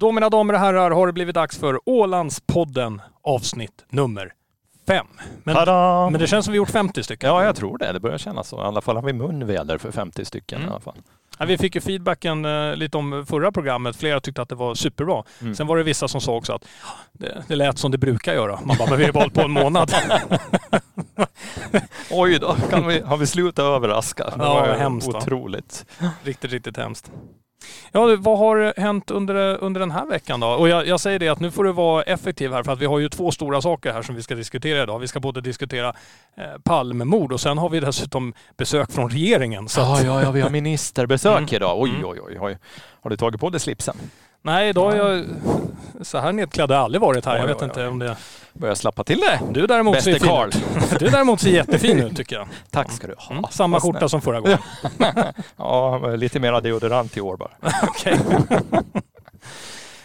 Då mina damer och herrar har det blivit dags för Ålandspodden avsnitt nummer fem. Men, men det känns som vi gjort 50 stycken. Ja, jag tror det. Det börjar kännas så. I alla fall har vi munväder för 50 stycken Mm. i alla fall. Ja, vi fick ju feedbacken eh, lite om förra programmet. Flera tyckte att det var superbra. Mm. Sen var det vissa som sa också att det, det lät som det brukar göra. Man bara, men vi har bara på en månad. Oj då, kan vi, har vi slutat överraska? Det Ja, var hemskt, va? Otroligt. riktigt, riktigt hemskt. Ja, vad har hänt under, under den här veckan då? Och jag, jag säger det att nu får du vara effektiv här för att vi har ju två stora saker här som vi ska diskutera idag. Vi ska både diskutera eh, Palmemord och sen har vi dessutom besök från regeringen. Så Ja, att, ja, ja, vi har ministerbesök Mm. idag. Oj, Mm. oj, oj, oj. Har du tagit på dig slipsen? Nej, idag har jag... Så här nedklädd har jag aldrig varit här. Jag vet inte om det... Börjar slappa till det. Du däremot ser Bäste fin Karl. ut. Du däremot ser jättefin ut tycker jag. Tack ska du ha. Mm, samma skjorta som förra gången. Ja, lite mera deodorant i år bara. Okej.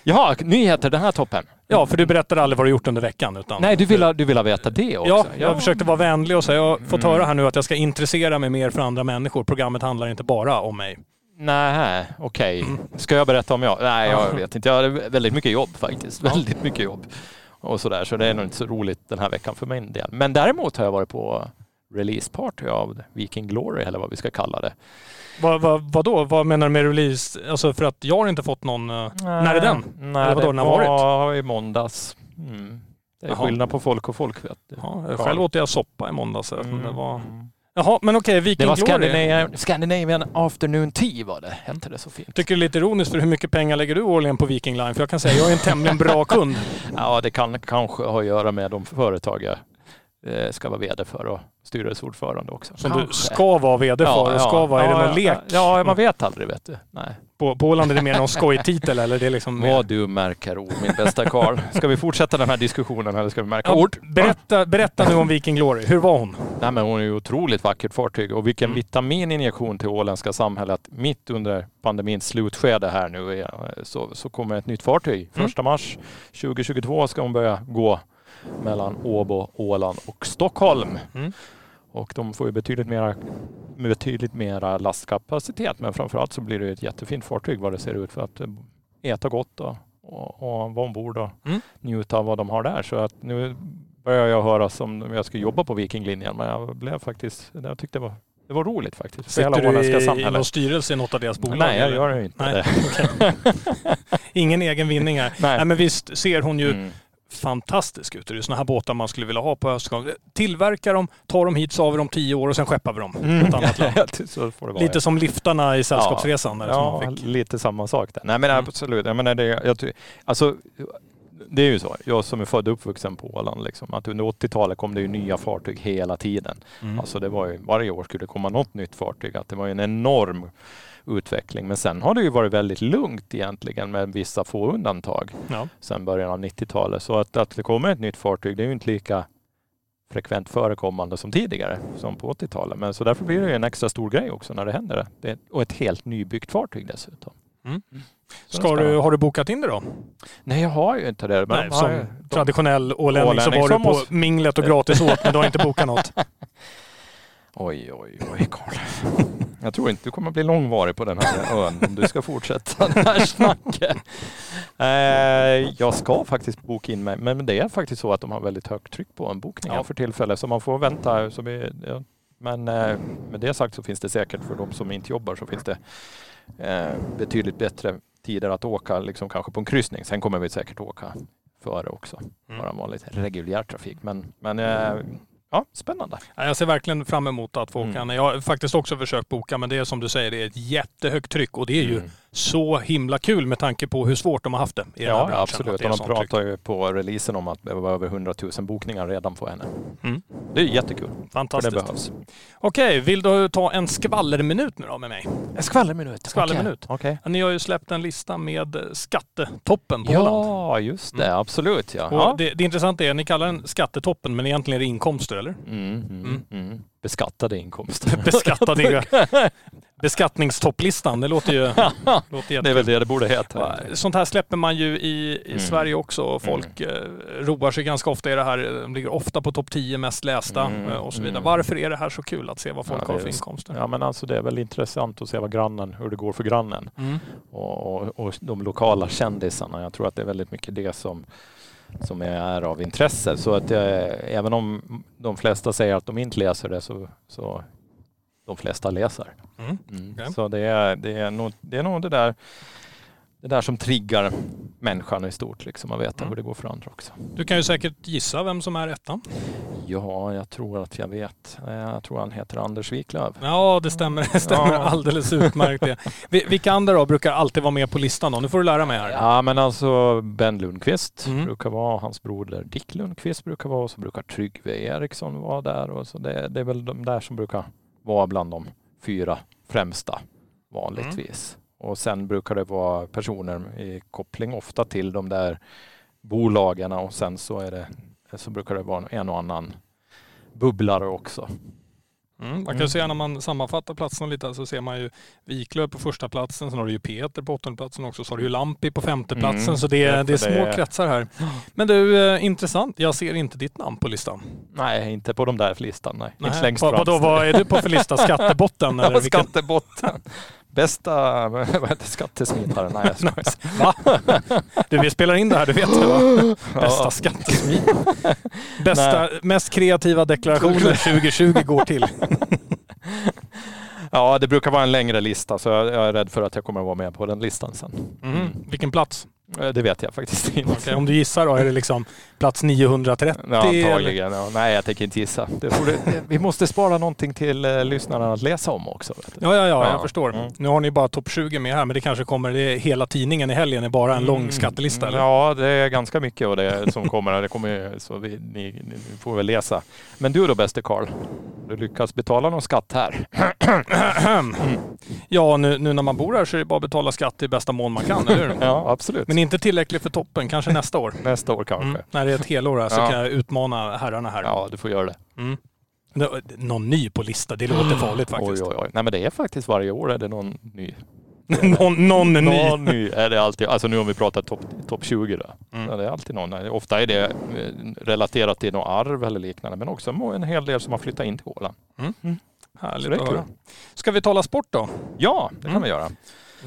Jaha, nyheter den här toppen. Ja, för du berättade aldrig vad du gjort under veckan. Utan Nej, du vill, ha, du vill veta det också? Ja, jag försökte vara vänlig och säga, jag har fått Mm. höra här nu att jag ska intressera mig mer för andra människor. Programmet handlar inte bara om mig. Nej, okej. Mm. Ska jag berätta om jag? Nej, jag vet inte. Jag har väldigt mycket jobb faktiskt. Väldigt mycket jobb. Och sådär, så det är nog inte så roligt den här veckan för min del. Men däremot har jag varit på releaseparty av Viking Glory, eller vad vi ska kalla det. Vad, vad, vad då? Vad menar du med release? Alltså för att jag har inte fått någon... eh, När är den? Nej, Eller vadå, det den har varit? var i måndags. Mm. Det är Jaha. skillnad på folk och folk vet du. Ja, själv åt jag soppa i måndags. Mm. Det var... Jaha, men okej, Det Viking var Glory. Scandinavian, Scandinavian Afternoon Tea var det, hette det så fint. Tycker det är lite ironiskt för hur mycket pengar lägger du årligen på Viking Line? För jag kan säga, jag är en tämligen bra kund. Ja, det kan kanske ha att göra med de företag jag eh, ska vara VD för och styrelseordförande också. Som du ska vara VD för och ska vara... Är det ja, någon ja, lek? Ja, man vet aldrig vet du. Nej. På, på Åland är det mer någon skojtitel eller det är liksom... mer- Vad du märker ord min bästa Karl. Ska vi fortsätta den här diskussionen eller ska vi märka Ja, ord? berätta, berätta nu om Viking Glory. Hur var hon? Nej, men hon är ju otroligt vackert fartyg och vilken Mm. vitamininjektion till åländska samhället. Mitt under pandemins slutskede här nu är, så, så kommer ett nytt fartyg. Mm. Första mars 2022 ska hon börja gå mellan Åbo, Åland och Stockholm. Mm. Och de får ju betydligt mera, betydligt mera lastkapacitet men framförallt så blir det ett jättefint fartyg vad det ser ut för att eh, äta gott och, och, och vara ombord och Mm. njuta av vad de har där. Så att nu börjar jag höra som om jag ska jobba på Vikinglinjen men jag blev faktiskt, jag tyckte det var, det var roligt faktiskt. Sitter du i, i någon styrelse i något av deras bolag? Nej, jag gör inte Nej, det. Ingen egen vinning här. Nej. Nej. men visst ser hon ju Mm. Fantastisk ut. Det är sådana här båtar man skulle vilja ha på höstgång. Tillverkar dem, tar dem hit så har vi dem tio år och sen skeppar vi dem Mm. ett annat land. vara. Lite som liftarna i Sällskapsresan. Ja, fick. lite samma sak där. Nej men Mm. absolut. Jag menar det, jag, alltså, det är ju så, jag som är född och uppvuxen på Åland, liksom, att under 80-talet kom det ju nya fartyg hela tiden. Mm. Alltså det var ju, varje år skulle det komma något nytt fartyg. Att det var ju en enorm utveckling. Men sen har det ju varit väldigt lugnt egentligen med vissa få undantag Ja. sen början av 90-talet. Så att, att det kommer ett nytt fartyg, det är ju inte lika frekvent förekommande som tidigare, som på 80-talet. Men så därför blir det ju en extra stor grej också när det händer. Det, och ett helt nybyggt fartyg dessutom. Mm. Så Ska du, har du bokat in det då? Nej, jag har ju inte det. Men Nej, som ju- de- traditionell ålänning så Ålänning var du på måste- minglet och gratis åt men du har inte bokat något. Oj, oj, oj, Karl. Jag tror inte du kommer bli långvarig på den här ön om du ska fortsätta det här snacket. Eh, jag ska faktiskt boka in mig, men det är faktiskt så att de har väldigt högt tryck på en bokning Ja. för tillfället, så man får vänta. Så vi, ja. Men eh, med det sagt så finns det säkert för de som inte jobbar så finns det eh, betydligt bättre tider att åka, liksom kanske på en kryssning. Sen kommer vi säkert åka före också, Mm. bara vanligt reguljär trafik. Men, men ja, spännande. Ja, Jag ser verkligen fram emot att få åka. Mm. Jag har faktiskt också försökt boka men det är som du säger, det är ett jättehögt tryck och det är ju Mm. Så himla kul med tanke på hur svårt de har haft det i den här Ja, branschen. absolut. det är Och de tryck. pratar ju på releasen om att det var över 100 000 bokningar redan på henne. Mm. Det är jättekul, för det Fantastiskt. behövs. Okej, vill du ta en skvallerminut nu då med mig? En skvallerminut. Skvallerminut. Okej. Ni har ju släppt en lista med skattetoppen på Åland. Ja, just det. Mm. Absolut ja. Och ja. det, det intressanta är, ni kallar den skattetoppen men egentligen är det inkomster eller? Mm, mm, Mm. mm. Beskattade inkomster. Beskattade, inga- Beskattningstopplistan, det låter ju låter Det är väl det det borde heta. Sånt här släpper man ju i, i Mm. Sverige också. och Folk eh, roar sig ganska ofta i det här. De ligger ofta på topp 10 mest lästa Mm, eh, och så vidare. mm. Varför är det här så kul att se vad folk Ja, har för inkomster? Ja men alltså det är väl intressant att se vad grannen, hur det går för grannen. Mm. och, och, och de lokala kändisarna. Jag tror att det är väldigt mycket det som, som är av intresse. Så att eh, även om de flesta säger att de inte läser det så, så de flesta läser. Mm. Mm. Okej. Så det är, det, är nog, det är nog det där det där som triggar människan i stort, liksom att veta Mm. hur det går för andra också. Du kan ju säkert gissa vem som är ettan. Ja, jag tror att jag vet. Eh, Jag tror han heter Anders Wiklöf. Ja, det stämmer. Det stämmer Ja. alldeles utmärkt. Det. Vi- Vilka andra då brukar alltid vara med på listan då? Nu får du lära mig här. Ja, men alltså Ben Lundqvist Mm. brukar vara, hans broder Dick Lundqvist brukar vara och så brukar Tryggve Eriksson vara där och så det, det är väl de där som brukar vara bland de fyra främsta vanligtvis. Och sen brukar det vara personer i koppling ofta till de där bolagen och sen så är det så brukar det vara en och annan bubblare också. Mm. Man kan Mm. se när man sammanfattar platserna lite så ser man ju Wiklöf på första platsen, sen har du ju Peter på åttonde platsen också, så har du ju Lampi på femte platsen. Mm. Så det är, det är det små är- kretsar här. Men du, eh, intressant. Jag ser inte ditt namn på listan. Nej, inte på de där listan. Nej, inte Nej. längst Vad- fram. Vad är du på för lista? Skattebotten? eller vilken? Skattebotten. Bästa vad heter skattesmitare? Nej, jag skojar. Va? Du, vi spelar in det här, du vet det va? Bästa Ja. skattesmit. Bästa, mest kreativa deklarationer 2020 går till. Ja, det brukar vara en längre lista så jag jag är rädd för att jag kommer att vara med på den listan sen. Mm. Vilken plats? Eh, Det vet jag faktiskt inte. Okej, om du gissar då, är det liksom plats 930? Ja, antagligen. Ja, nej, jag tänker inte gissa. Det vi måste spara någonting till eh, lyssnarna att läsa om också. Ja, ja, ja, Ja. jag förstår. Mm. Nu har ni bara topp 20 med här, men det kanske kommer, det hela tidningen i helgen är bara en lång Mm. skattelista. Eller? Ja, det är ganska mycket och det som kommer. Det kommer så vi, ni, ni får väl läsa. Men du då bäste Karl? Du lyckas betala någon skatt här? Ja, nu, nu när man bor här så är det bara att betala skatt i bästa mån man kan, eller hur? Ja, absolut. Men inte tillräckligt för toppen, kanske nästa år. Nästa år kanske. Mm. När det är ett helår här så Ja. kan jag utmana herrarna här. Ja, du får göra det. Mm. Nå- Någon ny på lista, det låter farligt faktiskt. Oj, oj, oj. Nej, men det är faktiskt varje år är det någon ny. någon, någon ny. Någon ny är det alltid. Alltså nu om vi pratar topp top 20 då. Mm. Ja, det är alltid någon. Ofta är det eh, relaterat till något arv eller liknande. Men också en hel del som har flyttat in till Åland. Så Härligt det är att höra. Ska vi tala sport då? Ja, det kan Mm. vi göra.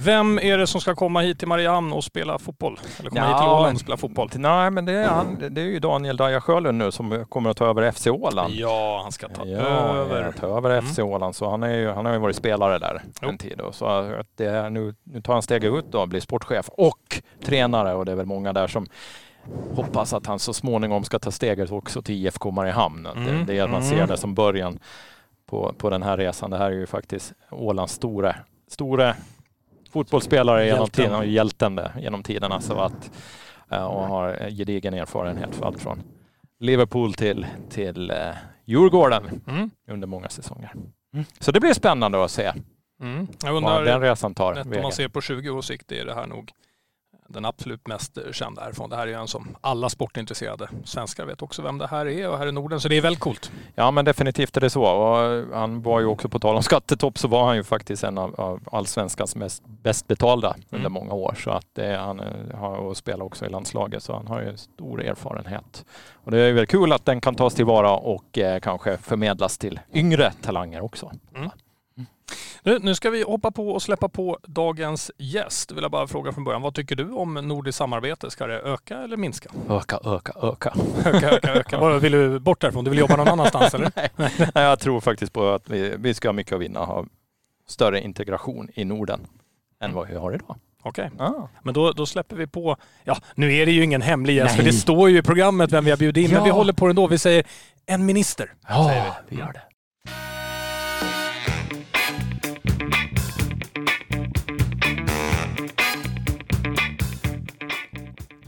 Vem är det som ska komma hit till Mariehamn och spela fotboll? Eller komma Ja, hit till Åland och spela fotboll? Nej, men det är, han, det är ju Daniel Daja Sjölund nu som kommer att ta över FC Åland. Ja, han ska ta Ja, över. ta över Mm. FC Åland. Så han, är ju, han har ju varit spelare där Jo. en tid. Då. Så att det är, nu, nu tar han steget ut och blir sportchef och tränare. Och det är väl många där som hoppas att han så småningom ska ta steget också till IFK Mariehamn. Att Mm, Det, det är, man mm. ser det som början på, på den här resan. Det här är ju faktiskt Ålands stora, stora fotbollsspelare genom tiden och hjälten där, genom tiderna. Så att, eh, och har gedigen erfarenhet för allt från Liverpool till, till eh, Djurgården Mm. under många säsonger. Så det blir spännande att se Mm. Jag vad undrar, den resan tar om man ser på 20 års sikt, är det här nog den absolut mest kända härifrån. Det här är en som alla sportintresserade svenskar vet också vem det här är och här i Norden, så det är väldigt coolt. Ja men definitivt är det så. Och han var ju också på tal om skattetopp så var han ju faktiskt en av, av allsvenskans mest bäst betalda under Mm. många år. Så att det, han eh, har och spelar också i landslaget så han har ju stor erfarenhet. Och det är väl kul att den kan tas tillvara och eh, kanske förmedlas till yngre talanger också. Nu, nu ska vi hoppa på och släppa på dagens gäst. Vill jag bara fråga från början, vad tycker du om nordiskt samarbete? Ska det öka eller minska? Öka, öka, öka. Öka, öka, öka. Vill du bort därifrån? Du vill jobba någon annanstans eller? Nej, jag tror faktiskt på att vi, vi ska ha mycket att vinna och ha större integration i Norden än vad vi har idag. Okej, Ah. men då, då släpper vi på. Ja, nu är det ju ingen hemlig gäst, för det står ju i programmet vem vi har bjudit in, men Ja. vi håller på det ändå. Vi säger en minister. säger Ja, vi. vi gör det.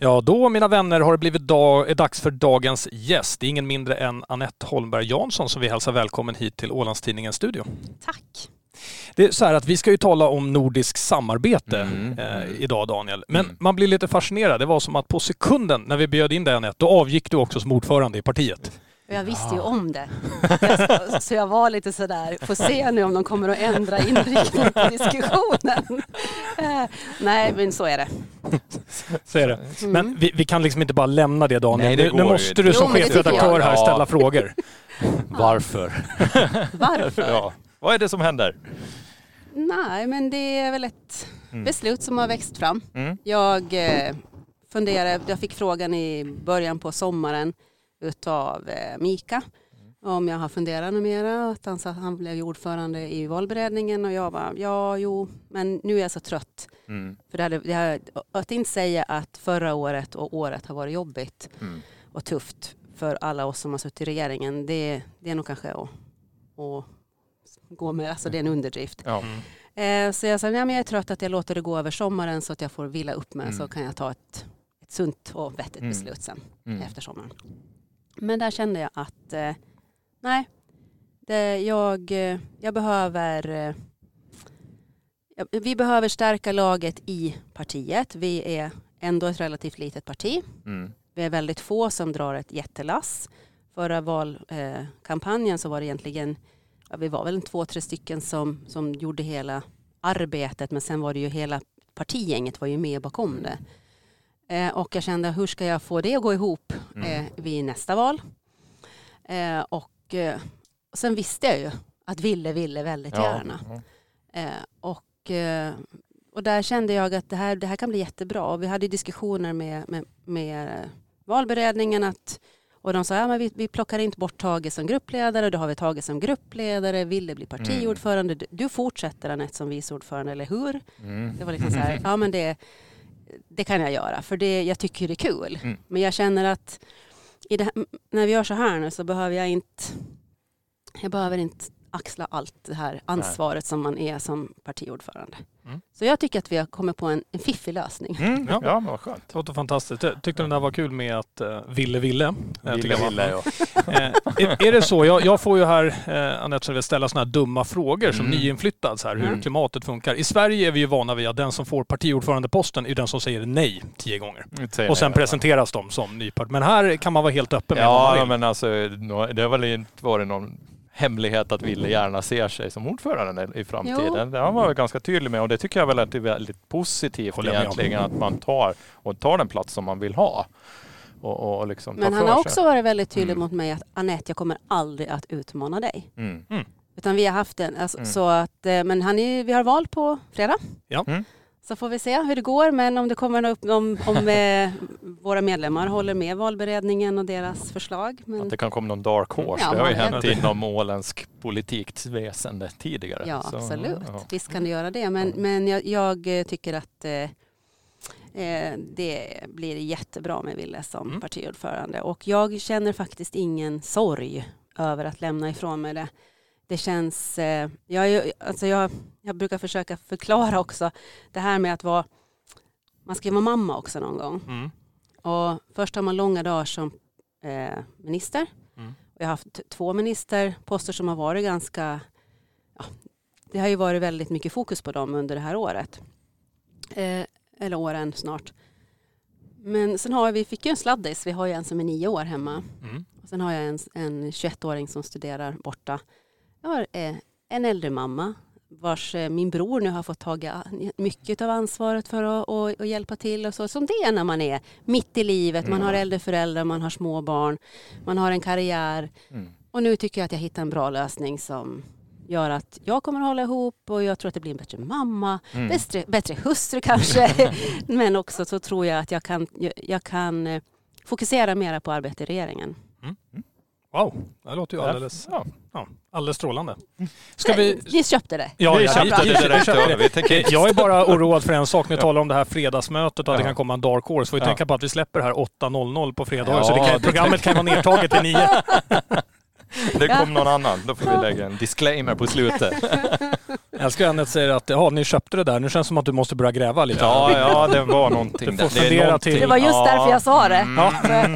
Ja, då mina vänner har det blivit dag, är dags för dagens gäst. Det är ingen mindre än Anette Holmberg Jansson som vi hälsar välkommen hit till Ålandstidningens studio. Tack. Det är så här att vi ska ju tala om nordisk samarbete Mm, eh, idag Daniel. Men Mm. man blir lite fascinerad. Det var som att på sekunden när vi bjöd in dig Anette, då avgick du också som ordförande i partiet. Och jag visste ju om det. Jag, så jag var lite sådär, får se nu om de kommer att ändra inriktning på diskussionen. Eh, nej, men så är det. Så är det. Mm. Men vi, vi kan liksom inte bara lämna det Daniel. Nej, det nu, nu ju måste du som chefredaktör här ställa frågor. Varför? Varför? ja. Vad är det som händer? Nej, men det är väl ett Mm. beslut som har växt fram. Mm. Jag eh, funderade, jag fick frågan i början på sommaren utav eh, Mika om jag har funderat något mera. Att han sa han blev ordförande i valberedningen och jag bara, ja, jo, men nu är jag så trött. Mm. För det hade, det hade, att inte säga att förra året och året har varit jobbigt Mm. och tufft för alla oss som har suttit i regeringen, det, det är nog kanske att, att gå med, alltså det är en underdrift. Ja. Eh, så jag sa, nej men jag är trött att jag låter det gå över sommaren så att jag får vila upp mig Mm. så kan jag ta ett, ett sunt och vettigt Mm. beslut sen Mm. efter sommaren. Men där kände jag att eh, nej, det, jag, eh, jag behöver eh, vi behöver stärka laget i partiet. Vi är ändå ett relativt litet parti. Mm. Vi är väldigt få som drar ett jättelass. Förra valkampanjen eh, så var det egentligen, ja, vi var väl två, tre stycken som, som gjorde hela arbetet men sen var det ju hela partigänget var ju med bakom det. Eh, och jag kände hur ska jag få det att gå ihop Mm. eh, vid nästa val? Eh, och sen visste jag ju att Ville ville väldigt Ja. gärna. Eh, och, och där kände jag att det här, det här kan bli jättebra. Och vi hade diskussioner med, med, med valberedningen att, och de sa ja, men vi, vi plockar inte bort Tage som gruppledare, då har vi Tage som gruppledare, Ville blir partiordförande, du, du fortsätter Anette som vice ordförande, eller hur? Mm. Det var liksom så här, ja men det, det kan jag göra, för det, jag tycker det är kul. Mm. Men jag känner att här, när vi gör så här nu så behöver jag inte, jag behöver inte axla allt det här ansvaret som man är som partiordförande. Mm. Så jag tycker att vi har kommit på en, en fiffig lösning. Mm. Ja. Ja, men vad skönt. Det låter fantastiskt. Jag tyckte den där var kul med att uh, Ville ville. Eh, Ville, ville, ja. Eh, är, är det så? Jag, jag får ju här, eh, Anette, vill ställa sådana här dumma frågor som Mm. nyinflyttad, så här, hur Mm. klimatet funkar. I Sverige är vi ju vana vid att den som får partiordförandeposten är den som säger nej tio gånger. Och sen nej, presenteras de som ny part. Men här kan man vara helt öppen med Ja, men alltså det har väl inte varit någon hemlighet att Ville gärna ser sig som ordförande i framtiden. Det har han varit ganska tydlig med och det tycker jag väl att det är väldigt positivt Håller egentligen att man tar och tar den plats som man vill ha. Och, och liksom Men han har sig. också varit väldigt tydlig Mm. mot mig att Anette, jag kommer aldrig att utmana dig. Mm. Utan vi har haft en, alltså, Mm. så att, eh, men han är, vi har val på fredag. Ja. Så får vi se hur det går, men om det kommer upp, om, om eh, våra medlemmar håller med valberedningen och deras förslag. Men, Att det kan komma någon dark horse. Ja, det har ju man hänt inom åländsk politikväsende tidigare. ja, Så, absolut. ja. Visst kan det göra det, men, men jag, jag eh, tycker att eh, eh, det blir jättebra med Ville som Mm. partiordförande. Och jag känner faktiskt ingen sorg över att lämna ifrån mig det. Det känns, eh, jag, alltså jag, jag brukar försöka förklara också det här med att vara, man ska ju vara mamma också någon gång. Mm. Och först har man långa dagar som eh, minister. Mm. Och jag har haft två ministerposter som har varit ganska, ja, det har ju varit väldigt mycket fokus på dem under det här året. Eh, eller åren snart. Men sen har vi, fick ju en sladdis, vi har ju en som är nio år hemma. Mm. Och sen har jag en, en 21-åring som studerar borta. Jag har eh, en äldre mamma vars eh, min bror nu har fått ta mycket av ansvaret för att och, och hjälpa till och så. Som det är när man är mitt i livet, man Mm. har äldre föräldrar, man har små barn, man har en karriär. Mm. Och nu tycker jag att jag hittar en bra lösning som gör att jag kommer att hålla ihop och jag tror att det blir en bättre mamma, Mm. bättre, bättre hustru kanske. Men också så tror jag att jag kan, jag, jag kan eh, fokusera mera på arbete i regeringen. Wow, det låter ju alldeles, Ja. ja, alldeles strålande. Ska vi... Ni köpte det? Ja, Vi köpte vi- det vi direkt. köpte Ja, det. vi tänker Jag är bara oroad för en sak när jag talar om det här fredagsmötet och att det kan komma en dark horse. Får vi Ja. tänka på att vi släpper här 8.00 på fredagar Ja, så det kan, programmet kan vara nedtaget till 9. Det kom någon annan. Då får vi lägga en disclaimer på slutet. Jag älskar att Anette säger att ja, ni köpte det där. Nu känns det som att du måste börja gräva lite. Ja, ja, det var någonting. Du får där. fundera någonting- till. Det var just därför jag sa det. Mm,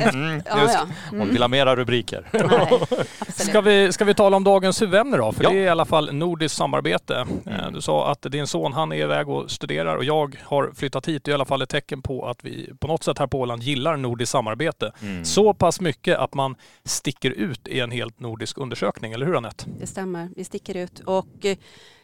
mm, Ja, just. ja. Hon vill ha mera rubriker. Nej. Ska vi, ska vi tala om dagens huvudämne då? För Ja. det är i alla fall nordiskt samarbete. Eh, Mm. Du sa att din son han är iväg och studerar och jag har flyttat hit. Det är i alla fall ett tecken på att vi på något sätt här på Åland gillar nordiskt samarbete. Mm. Så pass mycket att man sticker ut i en helt nordisk undersökning, eller hur Anette? Det stämmer, vi sticker ut. Och eh,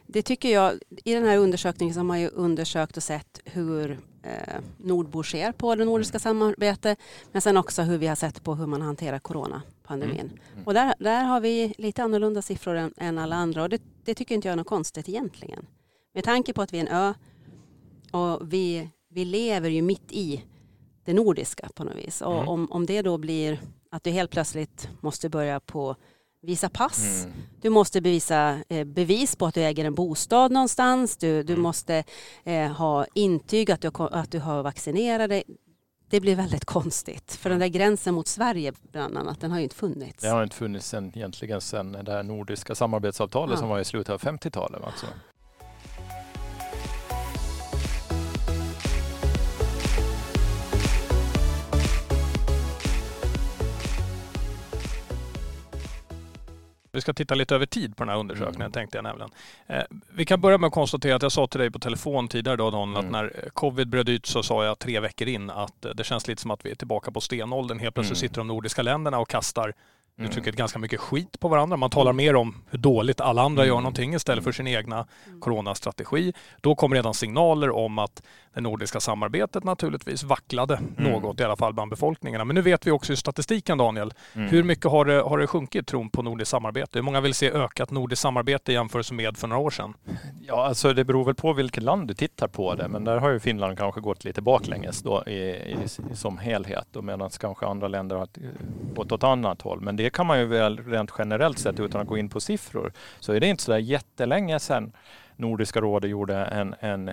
det tycker jag, i den här undersökningen så har man ju undersökt och sett hur eh, nordbor ser på det nordiska samarbetet. Men sen också hur vi har sett på hur man hanterar coronapandemin. Mm. Och där, där har vi lite annorlunda siffror än, än alla andra och det, det tycker inte jag är något konstigt egentligen. Med tanke på att vi är en ö och vi, vi lever ju mitt i det nordiska på något vis. Och Mm. om, om det då blir att du helt plötsligt måste börja på visa pass, Mm. du måste bevisa eh, bevis på att du äger en bostad någonstans. Du, du Mm. måste eh, ha intyg att du, att du har vaccinerat dig. Det blir väldigt konstigt. För den där gränsen mot Sverige bland annat, den har ju inte funnits. Det har inte funnits sen, egentligen sedan det här nordiska samarbetsavtalet Ja. som var i slutet av 50-talet. Alltså. Vi ska titta lite över tid på den här undersökningen Mm. tänkte jag nämligen. Eh, vi kan börja med att konstatera att jag sa till dig på telefon tidigare då Don, att Mm. när eh, covid bröt ut så sa jag tre veckor in att eh, det känns lite som att vi är tillbaka på stenåldern. Helt plötsligt Mm. sitter de nordiska länderna och kastar. Uttrycket ganska mycket skit på varandra. Man talar mer om hur dåligt alla andra gör Mm. någonting istället för Mm. sin egna Mm. coronastrategi. Då kom redan signaler om att det nordiska samarbetet naturligtvis vacklade Mm. något i alla fall bland befolkningarna. Men nu vet vi också i statistiken Daniel, Mm. hur mycket har det, har det sjunkit tron på nordiskt samarbete? Hur många vill se ökat nordiskt samarbete i jämförelse med för några år sedan? Ja, alltså det beror väl på vilket land du tittar på det, men där har ju Finland kanske gått lite baklänges då i, i, som helhet och medan kanske andra länder har gått åt annat håll. Men det kan man ju väl rent generellt sett utan att gå in på siffror så är det inte så där jättelänge sedan Nordiska rådet gjorde en, en,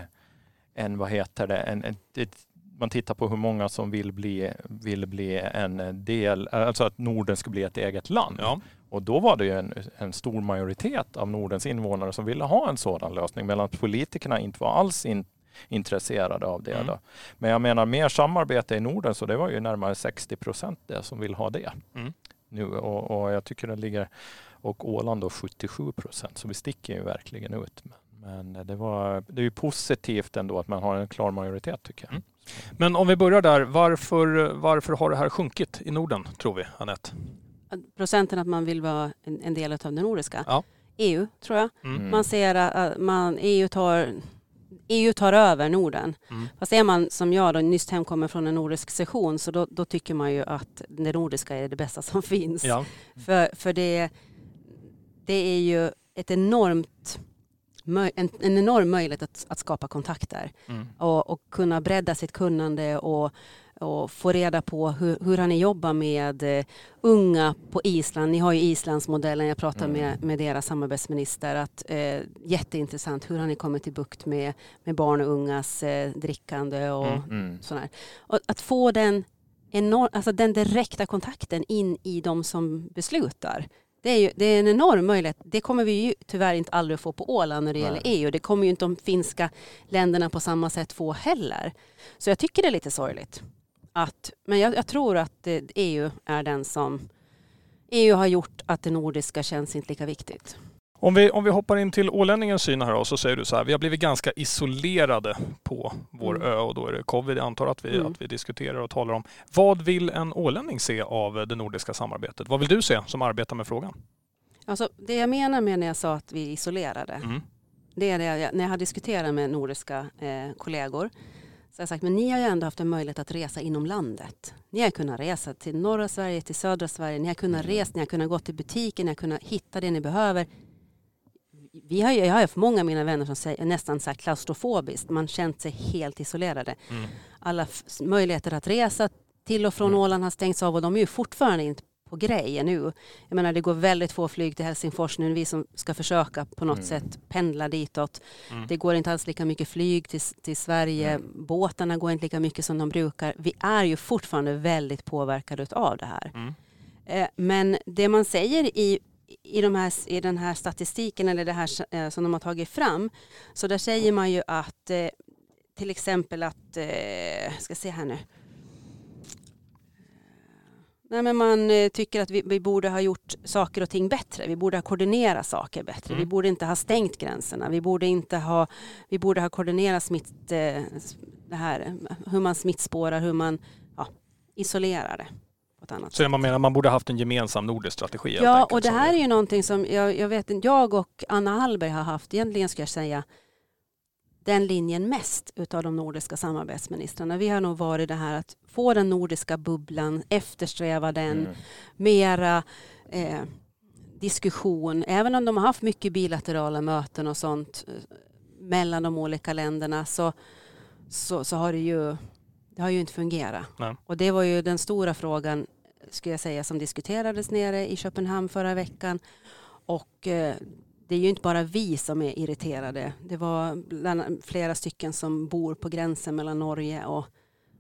en vad heter det, en, ett, man tittar på hur många som vill bli, vill bli en del, alltså att Norden ska bli ett eget land. Ja. Och då var det ju en, en stor majoritet av Nordens invånare som ville ha en sådan lösning medan politikerna inte var alls in, intresserade av det. Mm. Men jag menar mer samarbete i Norden så det var ju närmare 60 procent det som vill ha det. Mm. Nu, och, och jag tycker det ligger, och Åland då 77 procent så vi sticker ju verkligen ut. Men, men det, var, det är ju positivt ändå att man har en klar majoritet tycker jag. Mm. Men om vi börjar där, varför, varför har det här sjunkit i Norden tror vi, Anette? Procenten att man vill vara en, en del av det nordiska. Ja. EU tror jag. Mm. Man ser att man, EU, tar, EU tar över Norden. Mm. Fast är man som jag då nyss hemkommer från en nordisk session så då, då tycker man ju att det nordiska är det bästa som finns. Ja. För, för det, det är ju ett enormt, en, en enorm möjlighet att, att skapa kontakter Mm. och, och kunna bredda sitt kunnande och, och få reda på hur, hur har ni jobbat med eh, unga på Island. Ni har ju Islandsmodellen, jag pratar Mm. med, med deras samarbetsminister. Att, eh, jätteintressant, hur har ni kommit till bukt med, med barn och ungas eh, drickande och Mm. Mm. sådär. Och att få den, enorm, alltså den direkta kontakten in i de som beslutar. Det är, ju, det är en enorm möjlighet. Det kommer vi ju tyvärr inte aldrig få på Åland när det Nej. gäller EU. Det kommer ju inte de finska länderna på samma sätt få heller. Så jag tycker det är lite sorgligt. Att, men jag, jag tror att eh, EU är den som EU har gjort att det nordiska känns inte lika viktigt. Om vi, om vi hoppar in till ålänningens syn här då, så säger du så här, vi har blivit ganska isolerade på vår Mm. ö och då är det covid jag antar att vi, Mm. att vi diskuterar och talar om. Vad vill en ålänning se av det nordiska samarbetet? Vad vill du se som arbetar med frågan? Alltså, det jag menar med när jag sa att vi är isolerade, Mm. det är det jag, när jag har diskuterat med nordiska eh, kollegor så jag sagt, men ni har ju ändå haft en möjlighet att resa inom landet. Ni har kunnat resa till norra Sverige, till södra Sverige, ni har kunnat Mm. resa, ni har kunnat gå till butiken, ni har kunnat hitta det ni behöver. Vi har, jag har haft många av mina vänner som säger nästan här klaustrofobiskt, man känt sig helt isolerade. Mm. Alla möjligheter att resa till och från Mm. Åland har stängts av och de är ju fortfarande inte på grejer nu. Jag menar det går väldigt få flyg till Helsingfors nu, vi som ska försöka på något Mm. sätt pendla ditåt. Mm. Det går inte alls lika mycket flyg till, till Sverige, Mm. båtarna går inte lika mycket som de brukar. Vi är ju fortfarande väldigt påverkade av det här. Mm. Eh, Men det man säger i i, de här, i den här statistiken eller det här eh, som de har tagit fram, så där säger man ju att eh, till exempel att, eh, ska se här nu, Nej, men man eh, tycker att vi, vi, borde ha gjort saker och ting bättre. Vi borde ha koordinerat saker bättre. Mm. Vi borde inte ha stängt gränserna. Vi borde, inte ha, vi borde ha koordinerat smitt, eh, det här, hur man smittspårar, hur man ja, isolerar det. På ett annat Så sätt. man menar man borde haft en gemensam nordisk strategi? Ja, och det här är ju någonting som jag, jag vet jag och Anna Hallberg har haft, egentligen ska jag säga, den linjen mest utav de nordiska samarbetsministrarna. Vi har nog varit det här att få den nordiska bubblan, eftersträva den, mm. mera eh, diskussion. Även om de har haft mycket bilaterala möten och sånt eh, mellan de olika länderna så, så, så har det ju, det har ju inte fungerat. Nej. Och det var ju den stora frågan, skulle jag säga, som diskuterades nere i Köpenhamn förra veckan. Och eh, det är ju inte bara vi som är irriterade. Det var flera stycken som bor på gränsen mellan Norge och,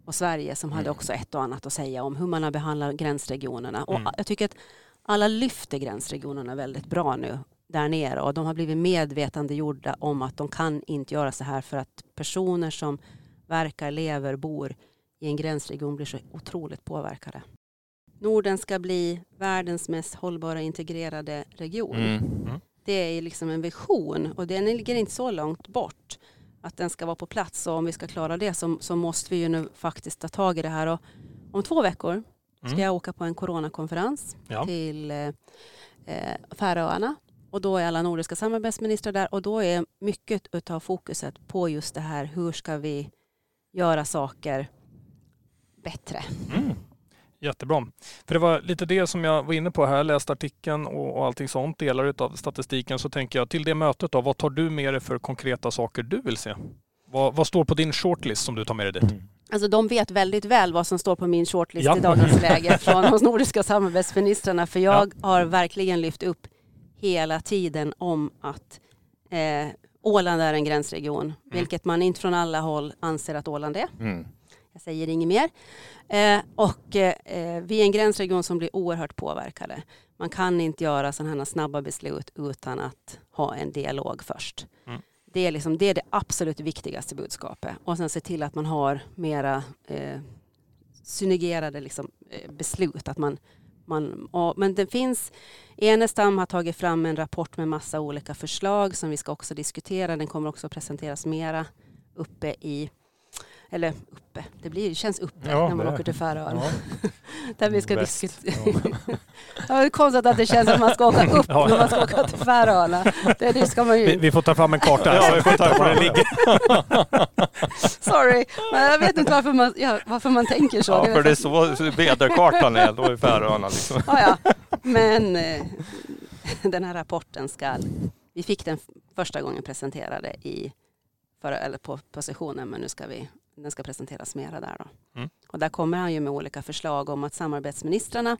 och Sverige som hade mm. också ett och annat att säga om hur man har behandlat gränsregionerna. Och mm. jag tycker att alla lyfter gränsregionerna väldigt bra nu där nere och de har blivit medvetandegjorda om att de kan inte göra så här för att personer som verkar, lever, bor i en gränsregion blir så otroligt påverkade. Norden ska bli världens mest hållbara integrerade region. Mm. Mm det är liksom en vision och den ligger inte så långt bort att den ska vara på plats och om vi ska klara det så, så måste vi ju nu faktiskt ta tag i det här och om två veckor ska mm. jag åka på en coronakonferens ja. till eh, eh, Färöarna och då är alla nordiska samarbetsministrar där och då är mycket av fokuset på just det här hur ska vi göra saker bättre. Mm. Jättebra. För det var lite det som jag var inne på här, läst artikeln och, och allting sånt, delar av statistiken, så tänker jag till det mötet då, vad tar du med dig för konkreta saker du vill se? Vad, vad står på din shortlist som du tar med dig dit? Mm. Alltså de vet väldigt väl vad som står på min shortlist ja. i dagens läge från de nordiska samarbetsministrarna, för jag ja. har verkligen lyft upp hela tiden om att eh, Åland är en gränsregion, mm. vilket man inte från alla håll anser att Åland är. Mm. Jag säger inget mer. Eh, och eh, vi är en gränsregion som blir oerhört påverkade. Man kan inte göra sådana här snabba beslut utan att ha en dialog först. Mm. Det, är liksom, det är det absolut viktigaste budskapet. Och sen se till att man har mera eh, synergerade liksom, eh, beslut. Att man, man, och, men det finns, Enestam har tagit fram en rapport med massa olika förslag som vi ska också diskutera. Den kommer också presenteras mera uppe i eller uppe, det, blir, det känns uppe ja, när man åker till Färöarna. Ja. Där vi ska diskutera. Ja. det är konstigt att det känns att man ska åka upp ja. när man ska åka till Färöarna. Det, det ska man ju... vi, vi, får ta fram en karta ja, vi får ta fram det ligger. Sorry, men jag vet inte varför man, ja, varför man tänker så. Ja, för det är så väderkartan är då i Färöarna. Liksom. Ja, ja. Men eh, den här rapporten ska, vi fick den första gången presenterade i för, eller på, på sessionen, men nu ska vi den ska presenteras mera där. Då. Mm. Och där kommer han ju med olika förslag om att samarbetsministrarna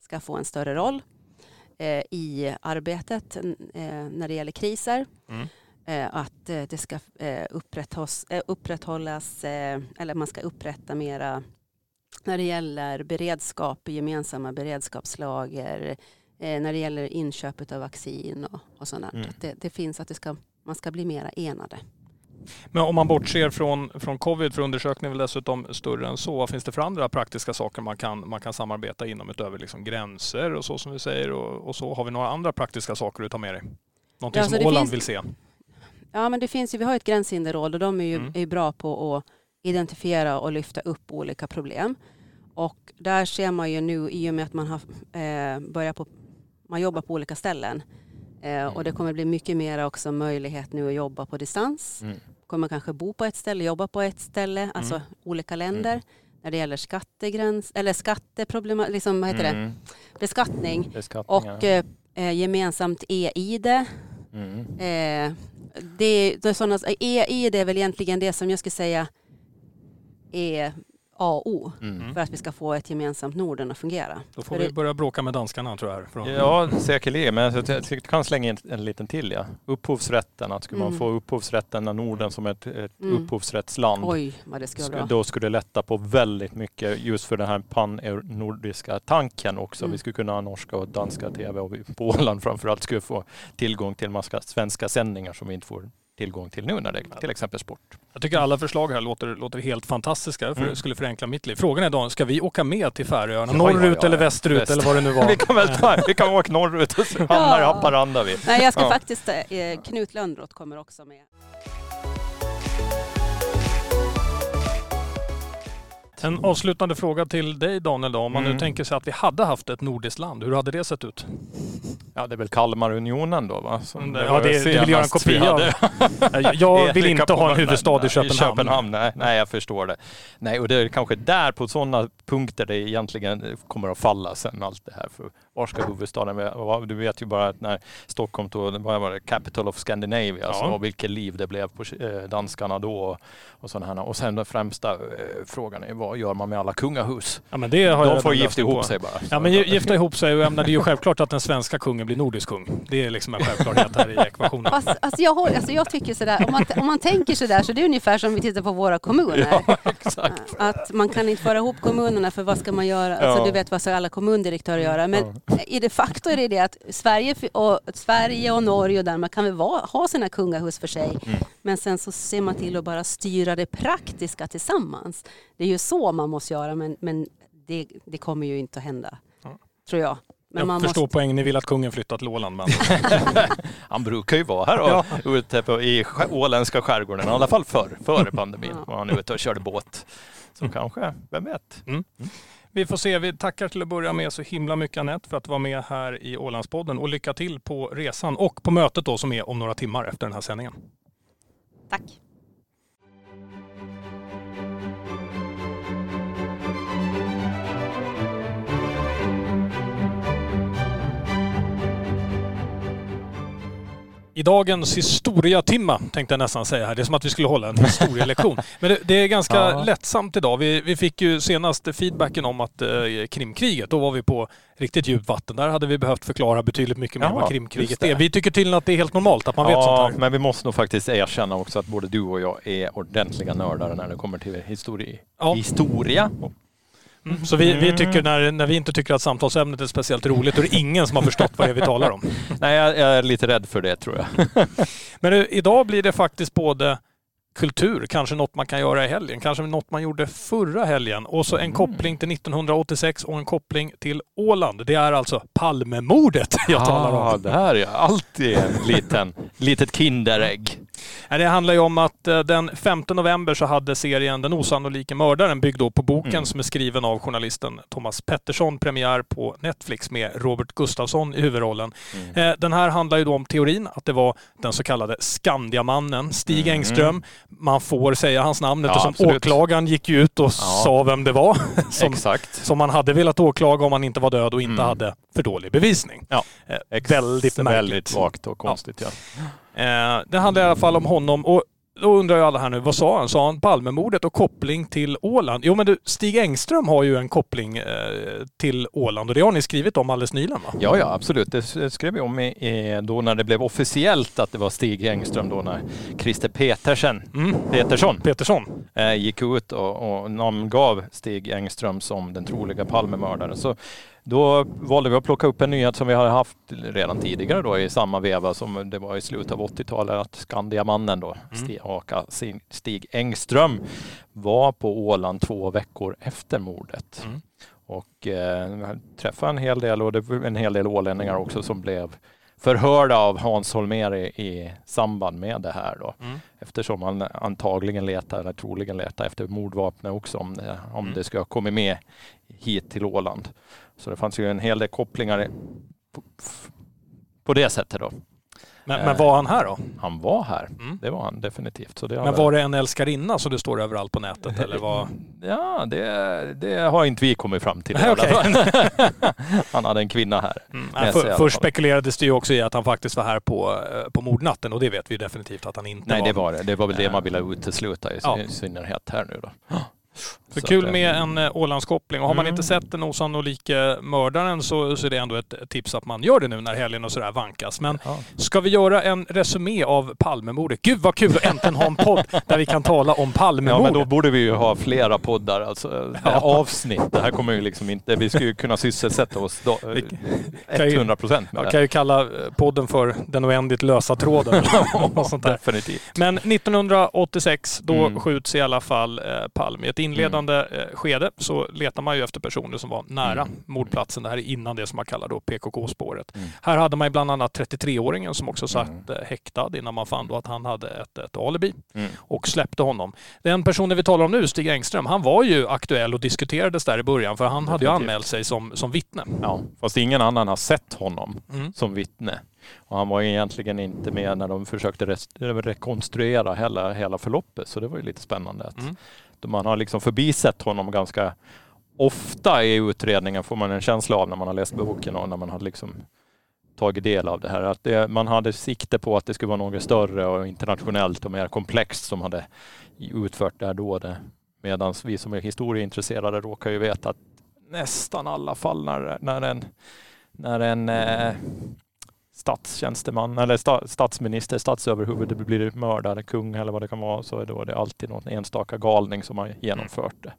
ska få en större roll eh, i arbetet eh, när det gäller kriser. Mm. Eh, att eh, det ska eh, upprätthållas, eh, upprätthållas eller man ska upprätta mera när det gäller beredskap, gemensamma beredskapslager, när det gäller inköp av vaccin och, och sånt. Mm. Det, det, finns att det ska, man ska bli mera enade. Men om man bortser från, från covid, för undersökningen är väl dessutom större än så. Vad finns det för andra praktiska saker man kan, man kan samarbeta inom utöver liksom gränser och så som vi säger och, och så? Har vi några andra praktiska saker du tar med dig? Någonting ja, som Åland finns, vill se? Ja, men det finns ju, vi har ett gränshinderråd och de är ju mm. är bra på att identifiera och lyfta upp olika problem. Och där ser man ju nu i och med att man har eh, börjat på, man jobbar på olika ställen eh, och det kommer bli mycket mer också möjlighet nu att jobba på distans. Mm kommer kanske bo på ett ställe, jobba på ett ställe, mm. alltså olika länder. Mm. När det gäller skattegräns, eller skatteproblem, liksom, vad heter mm. det? Beskattning. Och eh, eh, gemensamt e-id. Mm. Eh, det, det är sådana, e-id är väl egentligen det som jag skulle säga är A och O Mm. för att vi ska få ett gemensamt Norden att fungera. Då får För vi det- börja bråka med danskarna tror jag. Att- Ja, säkerligen. Men jag kan slänga in en liten till. Ja. Upphovsrätten, att skulle man Mm. få upphovsrätten av Norden som ett, ett Mm. upphovsrättsland Oj, vad det skulle vara. Då skulle det lätta på väldigt mycket just för den här pan-nordiska tanken också. Mm. Vi skulle kunna ha norska och danska tv och vi på Åland framförallt skulle få tillgång till massa svenska sändningar som vi inte får tillgång till nu när det till exempel sport. Jag tycker alla förslag här låter, låter helt fantastiska. För Mm. Det skulle förenkla mitt liv. Frågan är då, ska vi åka med till Färöarna? Ja, Norrut ja, ja, eller västerut Väst. eller vad det nu var? Vi kan väl ta, vi kan åka norrut och så hamnar i Haparanda vi. Nej, jag ska Ja. faktiskt, eh, Knut Lönnroth kommer också med. En avslutande fråga till dig Daniel då. Om man nu Mm. tänker sig att vi hade haft ett nordiskt land, hur hade det sett ut? Ja, det är väl Kalmarunionen då va? Som Ja, var det- du vill göra en kopia av-. Jag vill inte ha en huvudstad i nej, Köpenhamn. Nej, nej, jag förstår det. Nej, och det är kanske där på sådana punkter det egentligen kommer att falla sen allt det här. För var ska huvudstaden vara? Du vet ju bara att när Stockholm tog, vad var det, Capital of Scandinavia, Ja. så, och vilket liv det blev på eh, danskarna då. Och, och, sådana här. och sen den främsta eh, frågan är vad gör man med alla kungahus? Ja, men det har jag De får redan gifta på. ihop sig bara. Ja, men gi- gifta ihop sig och jag menar, det är ju självklart att den svenska kungen blir nordisk kung. Det är liksom en självklarhet här i ekvationen. Fast, alltså jag, håller- alltså jag tycker sådär, om man, om man tänker sådär så det är ungefär som vi tittar på våra kommuner. Exakt. Att man kan inte föra ihop kommunerna för vad ska man göra? Alltså Ja. du vet vad ska alla kommundirektörer göra? Men i de facto är det det att Sverige och, Sverige och Norge och Danmark kan väl vara, ha sina kungahus för sig. Mm. Men sen så ser man till att bara styra det praktiska tillsammans. Det är ju så man måste göra men, men det, det kommer ju inte att hända. Ja. Tror jag. Men jag man förstår måste, poängen, ni vill att kungen flyttar till Åland. Men... Han brukar ju vara här och, ute på, i sk- åländska skärgården, i alla fall förr, före pandemin. Ja. var han ute och körde båt. Så kanske, vem vet? Vi får se. Vi tackar till att börja med så himla mycket Anette för att vara med här i Ålandspodden och lycka till på resan och på mötet då som är om några timmar efter den här sändningen. tack. I dagens historiatimma tänkte jag nästan säga här. Det är som att vi skulle hålla en historielektion. Men det, det är ganska Ja. lättsamt idag. Vi, vi fick ju senast feedbacken om att eh, Krimkriget, då var vi på riktigt djupt vatten. Där hade vi behövt förklara betydligt mycket mer Ja, vad Krimkriget är. Vi tycker tydligen att det är helt normalt att man vet ja, sånt här. men vi måste nog faktiskt erkänna också att både du och jag är ordentliga nördar när det kommer till histori- Ja. historia. Mm. Så vi, vi Mm. tycker när, när vi inte tycker att samtalsämnet är speciellt roligt, då är det ingen som har förstått vad det är vi talar om. Nej, jag, jag är lite rädd för det tror jag. Men nu, idag blir det faktiskt både kultur, kanske något man kan göra i helgen, kanske något man gjorde förra helgen och så en Mm. koppling till 1986 och en koppling till Åland. Det är alltså Palmemordet jag talar Ah, om. det här är alltid en liten, litet kinderägg. Det handlar ju om att eh, den 5 november så hade serien Den osannolike mördaren, byggd på boken Mm. som är skriven av journalisten Thomas Pettersson, premiär på Netflix med Robert Gustafsson i huvudrollen. Mm. Eh, Den här handlar ju då om teorin att det var den så kallade Skandiamannen Stig Mm. Engström. Man får säga hans namn Ja, eftersom absolut. åklagaren gick ju ut och sa vem det var. Som, Exakt. som man hade velat åklaga om han inte var död och inte Mm. hade för dålig bevisning. Ja, Eh, väldigt märkligt. Väldigt vagt och konstigt ja. Eh, det handlar i alla fall om honom och då undrar ju alla här nu, vad sa han? Sa han Palmemordet och koppling till Åland? Jo men du, Stig Engström har ju en koppling eh, till Åland och det har ni skrivit om alldeles nyligen va? Ja, ja absolut. Det skrev vi om i, då när det blev officiellt att det var Stig Engström då när Christer Petersen, Mm. Petersson Petersson. eh, gick ut och, och namngav Stig Engström som den troliga Palmemördaren. Så då valde vi att plocka upp en nyhet som vi har haft redan tidigare då i samma veva som det var i slutet av 80-talet att Skandiamannen då, Mm. Stig, aka Stig- Engström, var på Åland två veckor efter mordet. Mm. Och eh, träffade en hel del och det var en hel del ålänningar också som blev förhörda av Hans Holmér i, i samband med det här då. Mm. Eftersom man antagligen letar, eller troligen letar efter mordvapnet också om det, om Mm. det ska ha kommit med hit till Åland. Så det fanns ju en hel del kopplingar på, på det sättet då. Men, men var han här då? Han var här, Mm. det var han definitivt. Så det Men var det en älskarinna så det står överallt på nätet eller vad? Ja, det, det har inte vi kommit fram till Nej, fall. Han hade en kvinna här. Mm. Nej, för, först spekulerades det ju också i att han faktiskt var här på, eh, på mordnatten och det vet vi definitivt att han inte Nej, var. det var det. Det var väl det Eh. man ville utesluta i, Ja. synnerhet här nu då. Så, Så kul att, med eh, en eh, Ålandskoppling. Och har man Mm. inte sett den osannolike mördaren så, så är det ändå ett tips att man gör det nu när helgen och sådär vankas. Men Ja. ska vi göra en resumé av Palmemordet? Gud vad kul att äntligen ha en podd där vi kan tala om Ja Palmemordet. men då borde vi ju ha flera poddar, alltså Ja. avsnitt. Det här kommer ju liksom inte, vi skulle ju kunna sysselsätta oss då, Vi kan ju- 100 procent med Jag kan ju kalla eh, podden för Den oändligt lösa tråden. något sånt där. Definitivt. Men 1986, då Mm. skjuts i alla fall eh, Palme. I ett inledande eh, skede så letar man ju efter personer som var nära Mm. mordplatsen. Det här är innan det som man kallar då PKK-spåret. Mm. Här hade man bland annat 33-åringen som också satt Mm. eh, häktad innan man fann då att han hade ett, ett alibi Mm. och släppte honom. Den personen vi talar om nu, Stig Engström, han var ju aktuell och diskuterades där i början för han hade ju anmält sig som, som vittne. Ja, fast ingen annan har sett honom Mm. som vittne. Och han var egentligen inte med när de försökte rekonstruera hela, hela förloppet. Så det var ju lite spännande. Att Mm. Man har liksom förbisett honom ganska ofta i utredningen får man en känsla av när man har läst boken och när man har liksom tagit del av det här. Att det, man hade sikte på att det skulle vara något större och internationellt och mer komplext som hade utfört det här dådet. Medan vi som är historieintresserade råkar ju veta att nästan alla fall när, när en, när en eh, statstjänsteman eller sta, statsminister, statsöverhuvud blir mördare, kung eller vad det kan vara, så är då det alltid någon enstaka galning som har genomfört det.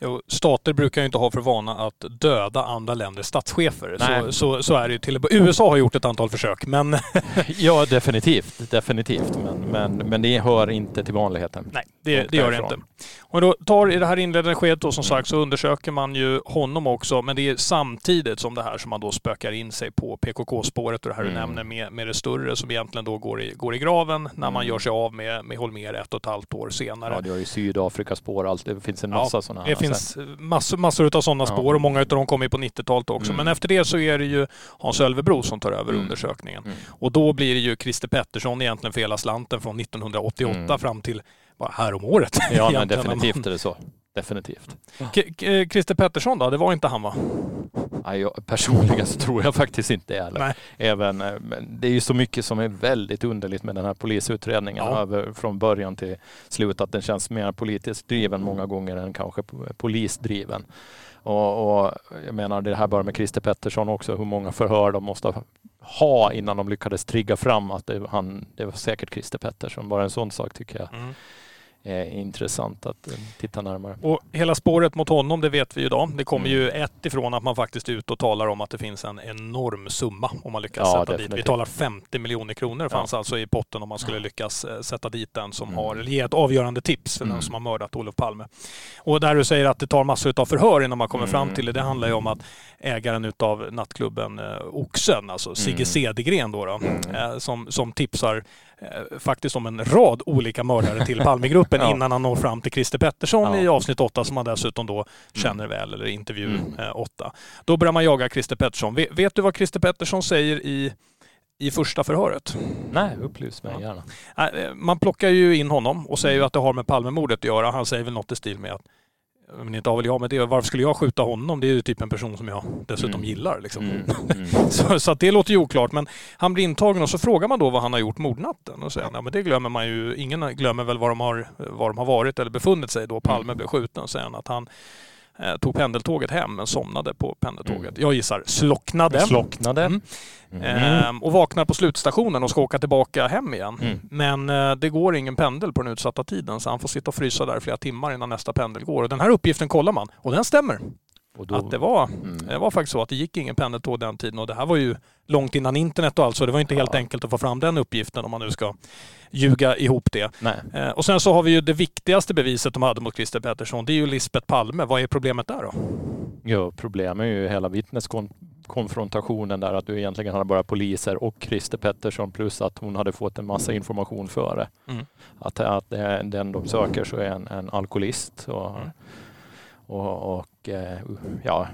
Jo, stater brukar ju inte ha för vana att döda andra länders statschefer. Så, så, så är det ju till USA har gjort ett antal försök, men Ja, definitivt, definitivt, men, men, men det hör inte till vanligheten. nej, det, det gör det inte. Om då tar i det här inledande skedet då som sagt så undersöker man ju honom också, men det är samtidigt som det här som man då spökar in sig på PKK-spåret och det här du Mm. nämner med, med det större som egentligen då går i, går i graven när man Mm. gör sig av med, med Holmér ett och ett halvt år senare. Ja, det har ju Sydafrikaspår, allt, det finns en Ja, massa sådana. Det finns massor, massor av sådana Ja. spår och många av dem kommer ju på 90-talet också. Mm. Men efter det så är det ju Hans Ölvebro som tar över Mm. undersökningen. Mm. Och då blir det ju Christer Pettersson egentligen för hela slanten från 1988 Mm. fram till bara här om året. Ja, men definitivt är det så. Definitivt. K- Christer Pettersson då, det var inte han va? Ja, jag, personligen så tror jag faktiskt inte det heller. Nej. Även, eh, det är ju så mycket som är väldigt underligt med den här polisutredningen Ja. över, från början till slut. Att den känns mer politiskt driven många gånger än kanske po- polisdriven. Och, och jag menar det här bara med Christer Pettersson också, hur många förhör de måste ha innan de lyckades trigga fram att det, han, det var säkert Christer Pettersson. Bara en sån sak tycker jag Mm. Är intressant att eh, titta närmare. Och hela spåret mot honom, det vet vi ju idag. Det kommer Mm. ju ett ifrån att man faktiskt är ute och talar om att det finns en enorm summa om man lyckas Ja, sätta dit. Vi definitivt. talar 50 miljoner kronor Ja. fanns alltså i potten om man skulle lyckas eh, sätta dit den som Mm. har, eller ge ett avgörande tips för den Mm. som har mördat Olof Palme. Och där du säger att det tar massor av förhör innan man kommer Mm. fram till det. Det handlar ju om att ägaren utav nattklubben eh, Oxen, alltså Sigge Mm. Cedergren då, då Mm. eh, som, som tipsar eh, faktiskt om en rad olika mördare till Palmegruppen Ja. innan han når fram till Christer Pettersson Ja. i avsnitt 8 som han dessutom då känner väl, eller intervju Mm. eh, 8. Då börjar man jaga Christer Pettersson. Vet, vet du vad Christer Pettersson säger i, i första förhöret? Nej, upplys mig gärna. Eh, Man plockar ju in honom och säger Mm. att det har med Palmemordet att göra. Han säger väl något i stil med att men inte väl jag med det. Varför skulle jag skjuta honom? Det är ju typ en person som jag dessutom Mm. gillar. Liksom. Mm. Mm. Så, så att det låter ju oklart. Men han blir intagen och så frågar man då vad han har gjort mordnatten. Och säger ja men det glömmer man ju. Ingen glömmer väl var de har, var de har varit eller befunnit sig då Palme Mm. blev skjuten. Säger han att han eh, tog pendeltåget hem men somnade på pendeltåget. Mm. Jag gissar slocknade. Slocknade. Mm. Mm. Ehm, och vaknar på slutstationen och ska åka tillbaka hem igen. Mm. Men eh, det går ingen pendel på den utsatta tiden så han får sitta och frysa där flera timmar innan nästa pendel går. Och den här uppgiften kollar man och den stämmer. Då, Att det var, mm. det var faktiskt så att det gick ingen pendeltåg den tiden och det här var ju långt innan internet och allt så det var inte helt Ja. enkelt att få fram den uppgiften om man nu ska ljuga ihop det. Nej. Eh, och sen så har vi ju det viktigaste beviset de hade mot Christer Pettersson. Det är ju Lisbeth Palme. Vad är problemet där då? Ja, problemet är ju hela vittneskonfrontationen där att du egentligen hade bara poliser och Christer Pettersson plus att hon hade fått en massa information före. Mm. Att, att är- den de söker så är en, en alkoholist och, Mm. Och, och eh, ja,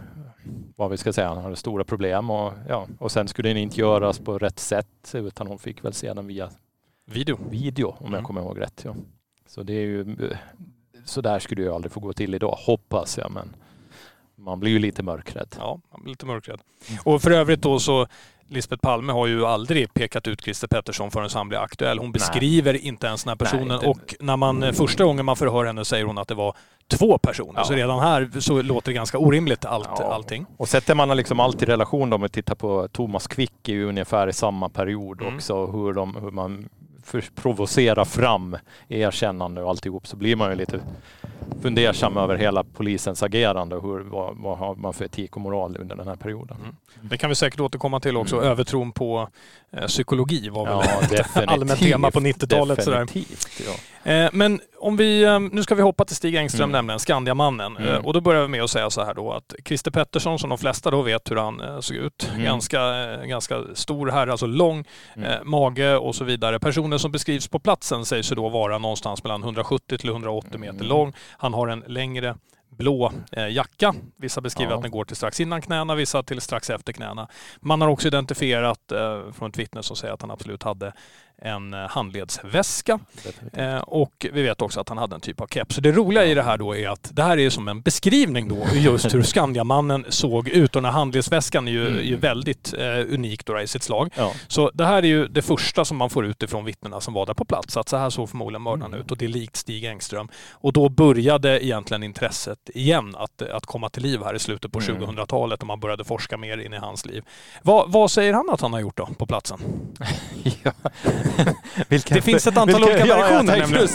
vad vi ska säga, han hade stora problem och, ja, och sen skulle den inte göras på rätt sätt utan hon fick väl se den via Video. video om Mm. jag kommer ihåg rätt. Ja. Så det är ju, så där skulle ju aldrig få gå till idag, hoppas jag. Men man blir ju lite mörkrädd. Ja, man blir lite mörkrädd. Och för övrigt då så Lisbeth Palme har ju aldrig pekat ut Christer Pettersson förrän han blir aktuell. Hon beskriver Nej. inte ens den här personen. Nej, och när man eh, första gången man förhör henne säger hon att det var två personer. Ja. Så redan här så låter det ganska orimligt allt, ja. allting. Och sätter man liksom allt i relation då, om vi tittar på Thomas Quick i ungefär i samma period mm. också, hur, de, hur man provocera fram erkännande och alltihop så blir man ju lite fundersam över hela polisens agerande och hur, vad, vad har man för etik och moral under den här perioden. Mm. Det kan vi säkert återkomma till också. Mm. Övertron på psykologi var väl ja, allmänt tema på 90-talet. Definitivt. Ja. Eh, men om vi, eh, nu ska vi hoppa till Stig Engström mm. nämligen, Skandiamannen. Mm. Eh, och då börjar vi med att säga så här då att Christer Pettersson, som de flesta då vet hur han såg ut, mm. ganska, ganska stor herre, alltså lång mm. mage och så vidare. Personen som beskrivs på platsen sägs då vara någonstans mellan 170 till 180 meter mm. lång. Han har en längre blå eh, jacka. Vissa beskriver ja. att den går till strax innan knäna, vissa till strax efter knäna. Man har också identifierat eh, från ett vittne som säger att han absolut hade en eh, handledsväska eh, och vi vet också att han hade en typ av keps. Så det roliga i det här då är att det här är som en beskrivning då just hur Skandiamannen såg ut och den här handledsväskan är ju, mm. är ju väldigt eh, unik då i sitt slag. Ja. Så det här är ju det första som man får ut ifrån vittnena som var där på plats, att så här såg förmodligen mördaren mm. ut och det är likt Stig Engström. Och då började egentligen intresset igen att, att komma till liv här i slutet på mm. 2000-talet och man började forska mer in i hans liv. Vad, vad säger han att han har gjort då på platsen? ja. vilken, det finns ett antal vilken, olika versioner ja, nämligen.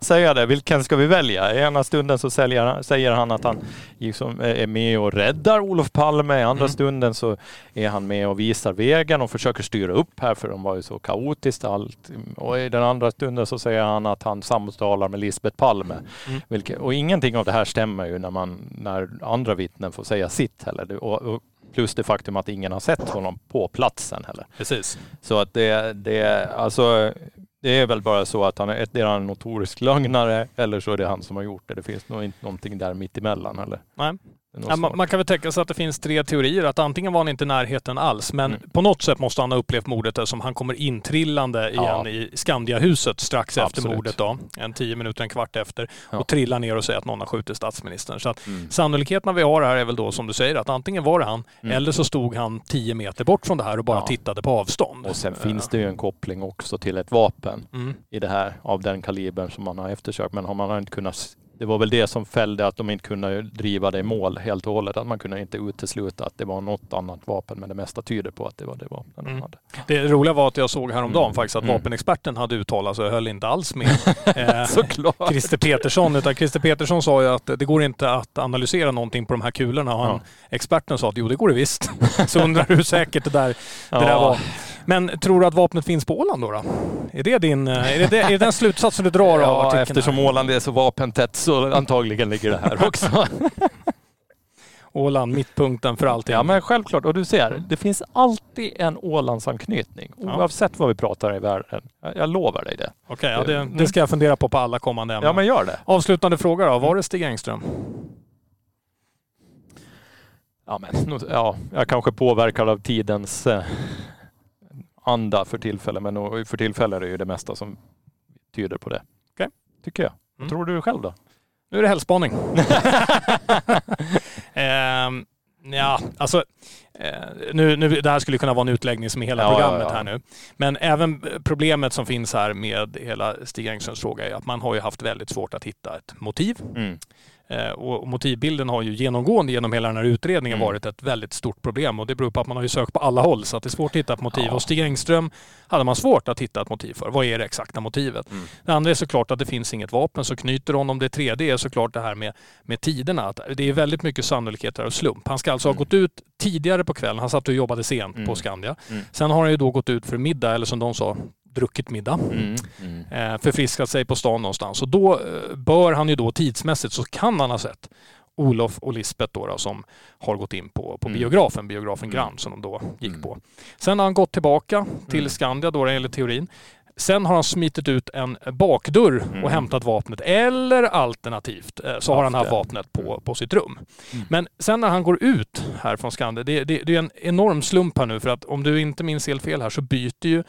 säga det. Vilken ska vi välja? I ena stunden så säljer, säger han att han liksom är med och räddar Olof Palme. I andra mm. stunden så är han med och visar vägen och försöker styra upp här för de var ju så kaotiskt allt. Och i den andra stunden så säger han att han samtalar med Lisbeth Palme. Mm. Vilket, och ingenting av det här stämmer ju när, man, när andra vittnen får säga sitt heller. Och, och Plus det faktum att ingen har sett honom på platsen heller. Precis. Så att det, det, alltså, det är väl bara så att han är, ett, är han en notorisk lögnare eller så är det han som har gjort det. Det finns nog inte någonting där mitt emellan heller. Nej. Ja, man, man, kan väl tänka sig att det finns tre teorier. Att antingen var han inte i närheten alls, men mm. på något sätt måste han ha upplevt mordet eftersom han kommer intrillande igen ja. i Skandiahuset strax Absolut. efter mordet. Då, en tio minuter, en kvart efter. Ja. Och trillar ner och säger att någon har skjutit statsministern. Så att mm. sannolikheten vi har här är väl då som du säger att antingen var det han mm. eller så stod han tio meter bort från det här och bara ja. tittade på avstånd. Och sen uh. finns det ju en koppling också till ett vapen mm. i det här av den kalibern som man har eftersökt. Men har man inte kunnat det var väl det som fällde att de inte kunde driva det i mål helt och hållet. Att man kunde inte utesluta att det var något annat vapen, men det mesta tyder på att det var det vapnet mm. de hade. Det roliga var att jag såg häromdagen mm. faktiskt att mm. vapenexperten hade uttalat sig och höll inte alls med eh, Christer Petersson. Utan Christer Petersson sa ju att det går inte att analysera någonting på de här kulorna. Och han, ja. experten sa att jo, det går det visst. Så undrar hur säkert det där, det ja. där var. Men tror du att vapnet finns på Åland då? då? Är det din, eh, är det, är det den slutsatsen du drar ja, av artikeln? eftersom här? Åland är så vapentätt så antagligen ligger det här också. Åland, mittpunkten för allting. Ja men självklart. Och du ser, det finns alltid en Ålandsanknytning oavsett vad vi pratar i världen. Jag, lovar dig det. Okej, okay, ja, det, det, ska jag fundera på på alla kommande ämnen. Ja men gör det. Avslutande fråga då. Var det Stig Engström? Ja, men, ja, jag kanske påverkad av tidens eh, anda för tillfället. Men för tillfället är det ju det mesta som tyder på det. Okay. Tycker jag. Vad mm. tror du själv då? Nu är det helgspaning. um, ja, alltså eh, nu, nu, det här skulle kunna vara en utläggning som är hela ja, programmet ja, ja. här nu. Men även problemet som finns här med hela Stig Engströms fråga är att man har ju haft väldigt svårt att hitta ett motiv. Mm. Eh, och motivbilden har ju genomgående genom hela den här utredningen mm. varit ett väldigt stort problem och det beror på att man har ju sökt på alla håll så att det är svårt att hitta ett motiv. Ja. Och Stig Engström hade man svårt att hitta ett motiv för. Vad är det exakta motivet? Mm. Det andra är såklart att det finns inget vapen som knyter honom. Det tredje är såklart det här med, med tiderna. Att det är väldigt mycket sannolikheter och slump. Han ska alltså mm. ha gått ut tidigare på kvällen. Han satt och jobbade sent på mm. Skandia. Mm. Sen har han ju då gått ut för middag eller som de sa, druckit middag, mm, mm. Eh, förfriskat sig på stan någonstans. Och då eh, bör han ju då tidsmässigt så kan han ha sett Olof och Lisbeth då, då som har gått in på, på mm. biografen, biografen mm. Grand som de då gick mm. på. Sen har han gått tillbaka till mm. Skandia då enligt teorin. Sen har han smitit ut en bakdörr och mm. hämtat vapnet. Eller alternativt eh, så har han haft vapnet på, på sitt rum. Mm. Men sen när han går ut här från Skandia, det, det, det är en enorm slump här nu för att om du inte minns helt fel här så byter ju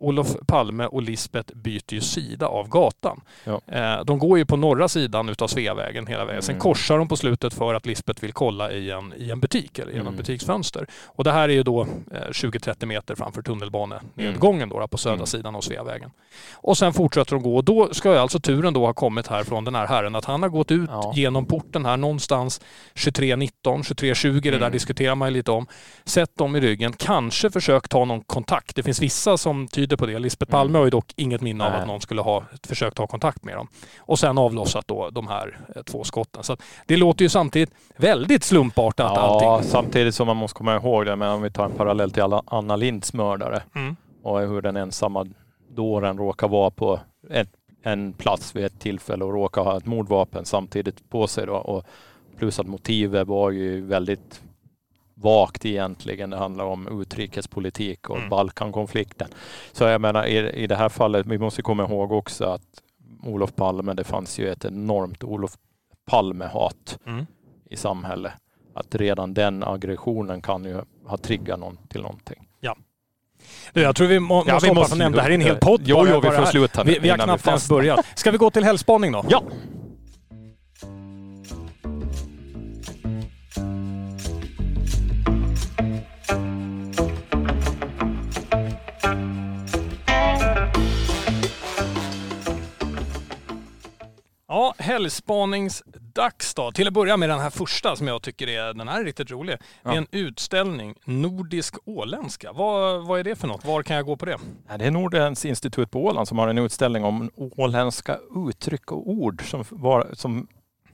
Olof Palme och Lisbeth byter ju sida av gatan. Ja. Eh, De går ju på norra sidan utav Sveavägen hela vägen. Sen Mm. korsar de på slutet för att Lisbeth vill kolla i en, i en butik eller genom Mm. butiksfönster. Och det här är ju då eh, 20-30 meter framför tunnelbanenedgången då, på södra Mm. sidan av Sveavägen. Och sen fortsätter de gå och då ska ju alltså turen då ha kommit här från den här herren att han har gått ut Ja. genom porten här någonstans 23.19, 23.20 det där Mm. diskuterar man ju lite om. Sett dem i ryggen, kanske försökt ta någon kontakt. Det finns vissa som tyder på det. Lisbeth Palme Mm. har ju dock inget minne av Nej. att någon skulle ha försökt ta kontakt med dem. Och sen avlossat då de här eh, två skotten. Så det låter ju samtidigt väldigt slumpartat Ja, allting. samtidigt som man måste komma ihåg det, men om vi tar en parallell till alla Anna Linds mördare Mm. och hur den ensamma dåren råkar vara på ett, en plats vid ett tillfälle och råkar ha ett mordvapen samtidigt på sig då. Och plus att motivet var ju väldigt vagt egentligen. Det handlar om utrikespolitik och Mm. Balkankonflikten. Så jag menar i, i det här fallet, vi måste komma ihåg också att Olof Palme, det fanns ju ett enormt Olof Palme-hat Mm. i samhället. Att redan den aggressionen kan ju ha triggat någon till någonting. Du, jag tror vi må, måste Ja, vi hoppa måste ämnet. Det här är en hel podd Jo, jo, vi får sluta nu Vi, vi har knappt ens börjat. Ska vi gå till helgspaning då? Ja! Ja, helgspaningsdags då. Till att börja med den här första som jag tycker är, den här är riktigt rolig. Det är en utställning, Nordisk åländska. Vad, vad är det för något? Var kan jag gå på det? Det är Nordens institut på Åland som har en utställning om åländska uttryck och ord som, var, som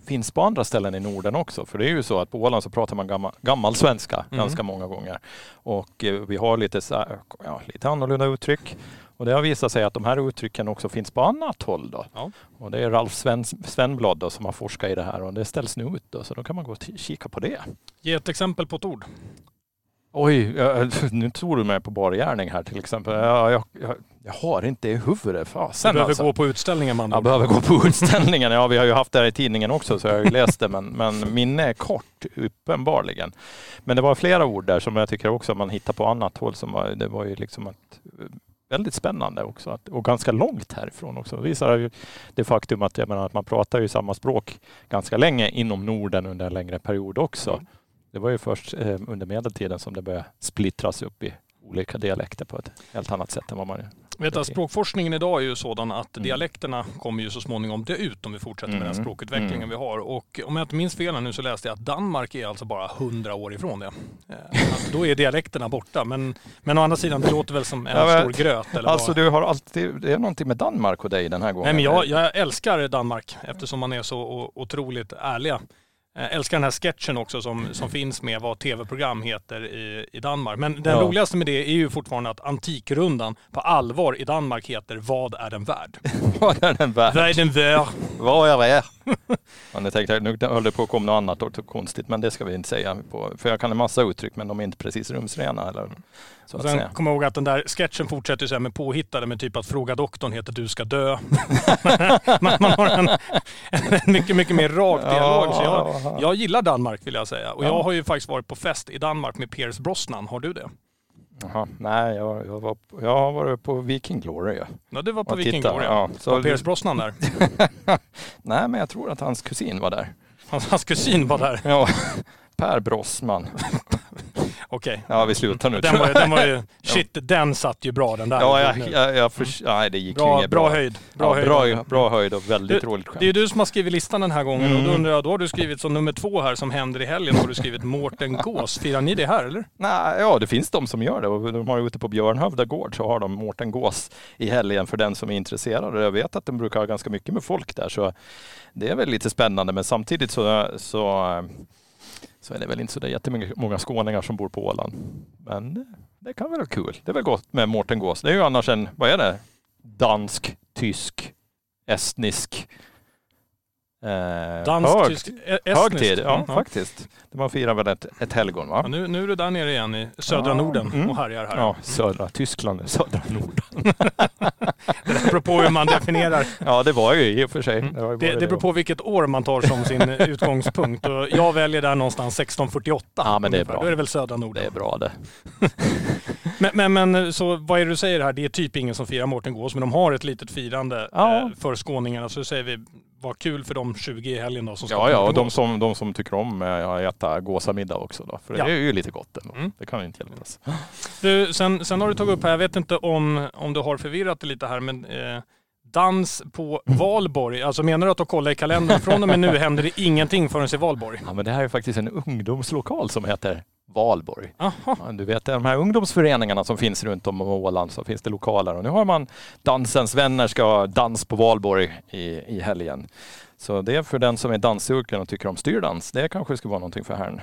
finns på andra ställen i Norden också. För det är ju så att på Åland så pratar man gammal, gammal svenska Mhm. ganska många gånger. Och eh, vi har lite, så ja, lite annorlunda uttryck. Och det har visat sig att de här uttrycken också finns på annat håll. Då. Ja. Och det är Ralf Sven, Svenblad då, som har forskat i det här och det ställs nu ut. Då, så då kan man gå och kika på det. Ge ett exempel på ett ord. Oj, jag, nu tog du mig på bar gärning här till exempel. Jag, jag, jag, jag har inte i huvudet. Du Fasen behöver alltså. gå på utställningen man. Jag behöver gå på utställningen. Ja, vi har ju haft det här i tidningen också så jag har ju läst det. Men, men minne är kort, uppenbarligen. Men det var flera ord där som jag tycker också man hittar på annat håll. Som var, det var ju liksom ett, väldigt spännande också. Att, och ganska långt härifrån också. Det visar ju det faktum att, jag menar, att man pratar ju samma språk ganska länge inom Norden under en längre period också. Det var ju först eh, under medeltiden som det började splittras upp i olika dialekter på ett helt annat sätt än vad man Vet att språkforskningen idag är ju sådan att Mm. dialekterna kommer ju så småningom dö ut om vi fortsätter med den Mm. språkutvecklingen Mm. vi har. Och om jag inte minns fel nu så läste jag att Danmark är alltså bara 100 år ifrån det. Att då är dialekterna borta. Men, men å andra sidan, det låter väl som en Ja, men- stor gröt. Eller Alltså vad? du har alltid, det är någonting med Danmark och dig den här gången. Nej, men jag, jag älskar Danmark eftersom man är så otroligt ärliga. Jag älskar den här sketchen också som, som finns med vad tv-program heter i, i Danmark. Men den Ja. roligaste med det är ju fortfarande att Antikrundan på allvar i Danmark heter Vad är den värd? Vad är den värd? Vad är den värd? Vad är det? Ja, nu tänkte nu höll det på att komma något annat också konstigt, men det ska vi inte säga. På, för jag kan en massa uttryck, men de är inte precis rumsrena. Eller, så Och att sen kommer jag ihåg att den där sketchen fortsätter så här med påhittade med typ att Fråga doktorn heter Du ska dö. man, man har en, en mycket, mycket mer rak dialog. Så jag, jag gillar Danmark vill jag säga. Och Ja. jag har ju faktiskt varit på fest i Danmark med Piers Brosnan. Har du det? Jaha, nej, jag, jag, var, jag har varit på Viking Glory. Ja. Ja, du var på Och Viking titta, Glory. ja. Så- Var Piers Brosnan där? nej, men jag tror att hans kusin var där. Hans, hans kusin var där. Ja, Per Brossman. Okej. Ja, vi slutar nu. Den var, ju- den var ju, shit, den satt ju bra den där. ja, jag, jag, jag förs- nej, det gick ju bra, inget bra bra. höjd. Bra ja, höjd. bra, bra höjd och väldigt Du, roligt Det är skämt. ju du som har skrivit listan den här gången och då Mm. undrar jag, då har du skrivit som nummer två här som händer i helgen, då har du skrivit Mårten Gås. Firar ni det här eller? Nej, ja, det finns de som gör det. Och de har ju ute på Björnhövda gård så har de Mårten Gås i helgen för den som är intresserad. Jag vet att de brukar ha ganska mycket med folk där. Så det är väl lite spännande. Men samtidigt så, så, så är det väl inte så jättemånga skåningar som bor på Åland. Men det kan vara kul. Det är väl gott med Mårten Gås. Det är ju annars en, vad är det? Dansk, tysk, estnisk Eh, Dansk, hög- tysk. Högtid, ja, Mm, faktiskt. Det man firar väl ett, ett helgon va? Ja, nu, nu är du där nere igen i södra Ja, Norden mm. och härjar här. Ja, södra Tyskland, södra Norden. Det beror på hur man definierar. Ja, det var ju i och för sig. Mm. Det, Det, det beror på vilket år man tar som sin utgångspunkt. Och jag väljer där någonstans 1648. Ja, men det är bra. Då är det väl södra Norden. Det är bra det. Men, men, men så vad är det du säger här? Det är typ ingen som firar Mårten Gås, men de har ett litet firande Ja. eh, för skåningarna. Så säger vi, vad kul för de 20 i helgen då som ska Ja, ja, och de som, de som tycker om att äta gåsamiddag också då. För Ja. det är ju lite gott ändå. Mm. Det kan ju inte hjälpas. Du, sen, sen har du tagit upp här, jag vet inte om, om du har förvirrat det lite här, men eh, dans på Valborg. Alltså menar du att du kollar i kalendern? Från och med nu händer det ingenting förrän i Valborg? Ja, men det här är faktiskt en ungdomslokal som heter Valborg. Jaha. Ja, Du vet de här ungdomsföreningarna som finns runt om Åland så finns det lokaler och nu har man Dansens vänner ska ha dans på Valborg i, i helgen. Så det är för den som är danssugen och tycker om styrdans. Det kanske ska vara någonting för herrn.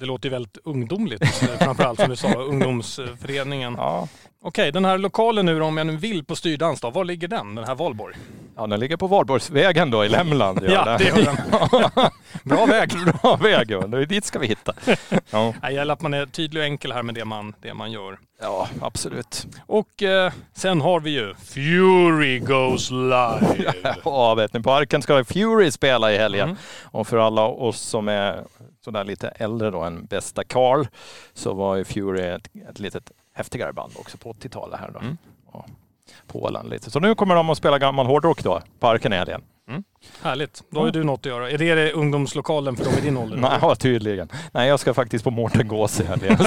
Det låter ju väldigt ungdomligt, eh, framförallt som du sa, ungdomsföreningen. Ja. Okej, den här lokalen nu om jag nu vill på styrdans då, var ligger den, den här Valborg? ja, den ligger på Valborgsvägen då i Lämland. Ja, det gör den. Bra väg. Bra väg. Det är dit ska vi hitta. Ja, Nej, gäller att man är tydlig och enkel här med det man, det man gör. ja absolut. Och eh, sen har vi ju Fury Goes Live. Ja, vet ni, Parken ska Fury spela i helgen. Mm. Och för alla oss som är sådär lite äldre då än bästa Carl så var ju Fury ett, ett litet häftigare band också på 80-talet här då. Mm. Ja, på Åland lite. Så nu kommer de att spela gammal hårdrock då, Parken i helgen. Härligt, då har ju du något att göra. Är det, det ungdomslokalen för dem i din ålder? Nej, ja, tydligen. Nej, jag ska faktiskt på Mårten Gås i helgen. Det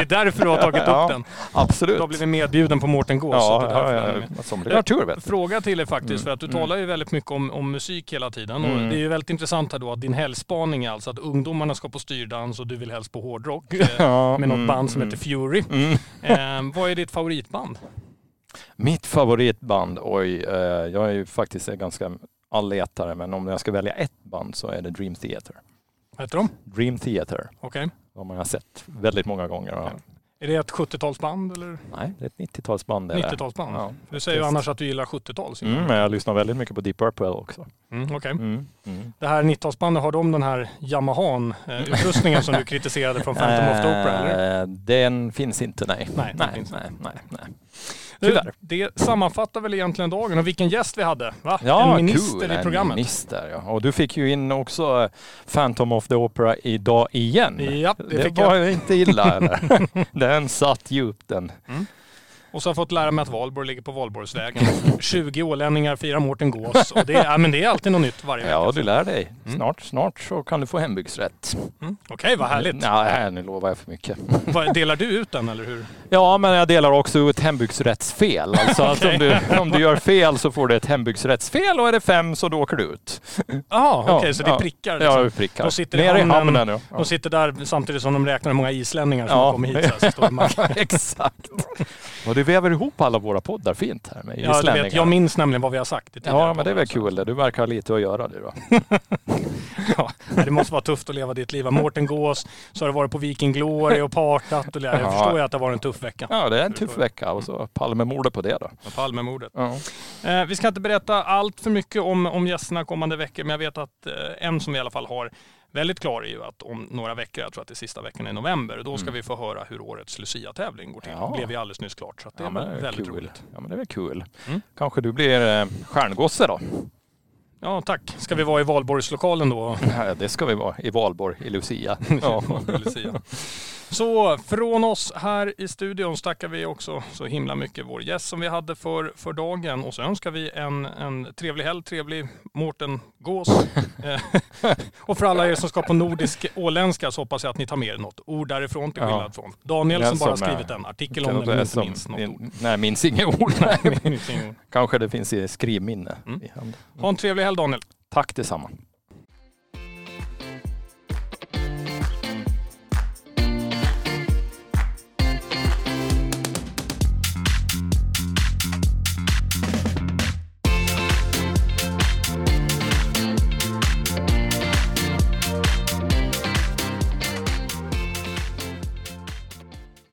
är därför du har tagit upp Ja, den. Absolut. Du har blivit medbjuden på Mårten Gås. Ja, ja, ja, ja. Tur vet. Fråga till er faktiskt, Mm. för att du Mm. talar ju väldigt mycket om, om musik hela tiden. Och Mm. det är ju väldigt intressant här då att din helgspaning är alltså att ungdomarna ska på styrdans och du vill helst på hårdrock. eh, Ja, Med något mm, band som mm. heter Fury. Mm. Eh, vad är ditt favoritband? Mitt favoritband, oj, eh, jag är ju faktiskt en ganska allätare, men om jag ska välja ett band så är det Dream Theater. Vad heter de? Dream Theater, Okej. de har jag sett väldigt många gånger. Okej. Är det ett 70-talsband eller Nej, det är ett 90-talsband. är det. 90-talsband? Ja, Du säger ju annars att du gillar 70-tal. så- Mm, men jag lyssnar väldigt mycket på Deep Purple också. Mm, okej. Mm. Mm. Det här 90-talsbandet, har de den här Yamahan-utrustningen som du kritiserade från Phantom of the Opera? Eller? Eh, Den finns inte, nej. Nej, nej, nej, nej, nej. Tyvärr. det sammanfattar väl egentligen dagen och vilken gäst vi hade. Va? Ja, en minister kul. i programmet. En minister, ja. Och du fick ju in också eh, Phantom of the Opera idag igen. Ja, det, Det, fick var jag. inte illa eller? den satt djupt den. Och så har jag fått lära mig att Valborg ligger på Valborgsvägen. 20 ålänningar firar Mårten Gås. Och det, är, ja, men det är alltid något nytt varje vecka. Ja, du lär dig. Mm. Snart, snart så kan du få hembygdsrätt. Mm. Okej, vad härligt. Nej, nu lovar jag för mycket. Delar du ut den eller hur? Ja, men jag delar också ut hembygdsrättsfel. Alltså att om, Okej. du, om du gör fel så får du ett hembygdsrättsfel och är det fem så då åker du ut. Jaha, Ja, okej, så det är ja. prickar liksom. Ja, vi prickar. De sitter i Ner i hamnen. hamnen. Ja. De sitter där samtidigt som de räknar hur många islänningar som Ja. kommit hit. Så här, så står. Exakt. Och du väver ihop alla våra poddar fint här med Ja, vet, jag minns nämligen vad vi har sagt i Ja, men det är väl kul det. Du verkar ha lite att göra du då. Ja, det måste vara tufft att leva ditt liv. Mårten Gås, så har du varit på Viking Glory och partat. Och jag Ja. förstår ju att det har varit en tuff vecka. Ja, det är en tuff vecka och så Palmemordet på det då. Med Palmemordet. Ja. Eh, vi ska inte berätta allt för mycket om, om gästerna kommande veckor, men jag vet att eh, en som vi i alla fall har väldigt klar är ju att om några veckor, jag tror att det är sista veckan i november, då ska Mm. vi få höra hur årets Lucia-tävling går till. Ja. Det blev ju alldeles nyss klart, så det Ja, är det är väldigt kul. roligt. Ja, men det är väl kul. Mm. Kanske du blir eh, stjärngosse då? Ja, tack. Ska vi vara i valborgslokalen då? Ja, det ska vi vara i Valborg i Lucia. Ja. Lucia. Så från oss här i studion tackar vi också så himla mycket vår gäst som vi hade för, för dagen och så önskar vi en, en trevlig helg, trevlig Mårten Gås. Eh, och för alla er som ska på nordisk åländska så hoppas jag att ni tar med er något ord därifrån till skillnad från Daniel som bara som är- skrivit en artikel om det men inte minns något ord. Nej, minns inga ord. Nej, minns inget ord. Kanske det finns i skrivminne. Mm. Ha en trevlig helg väl Daniel. Tack detsamma.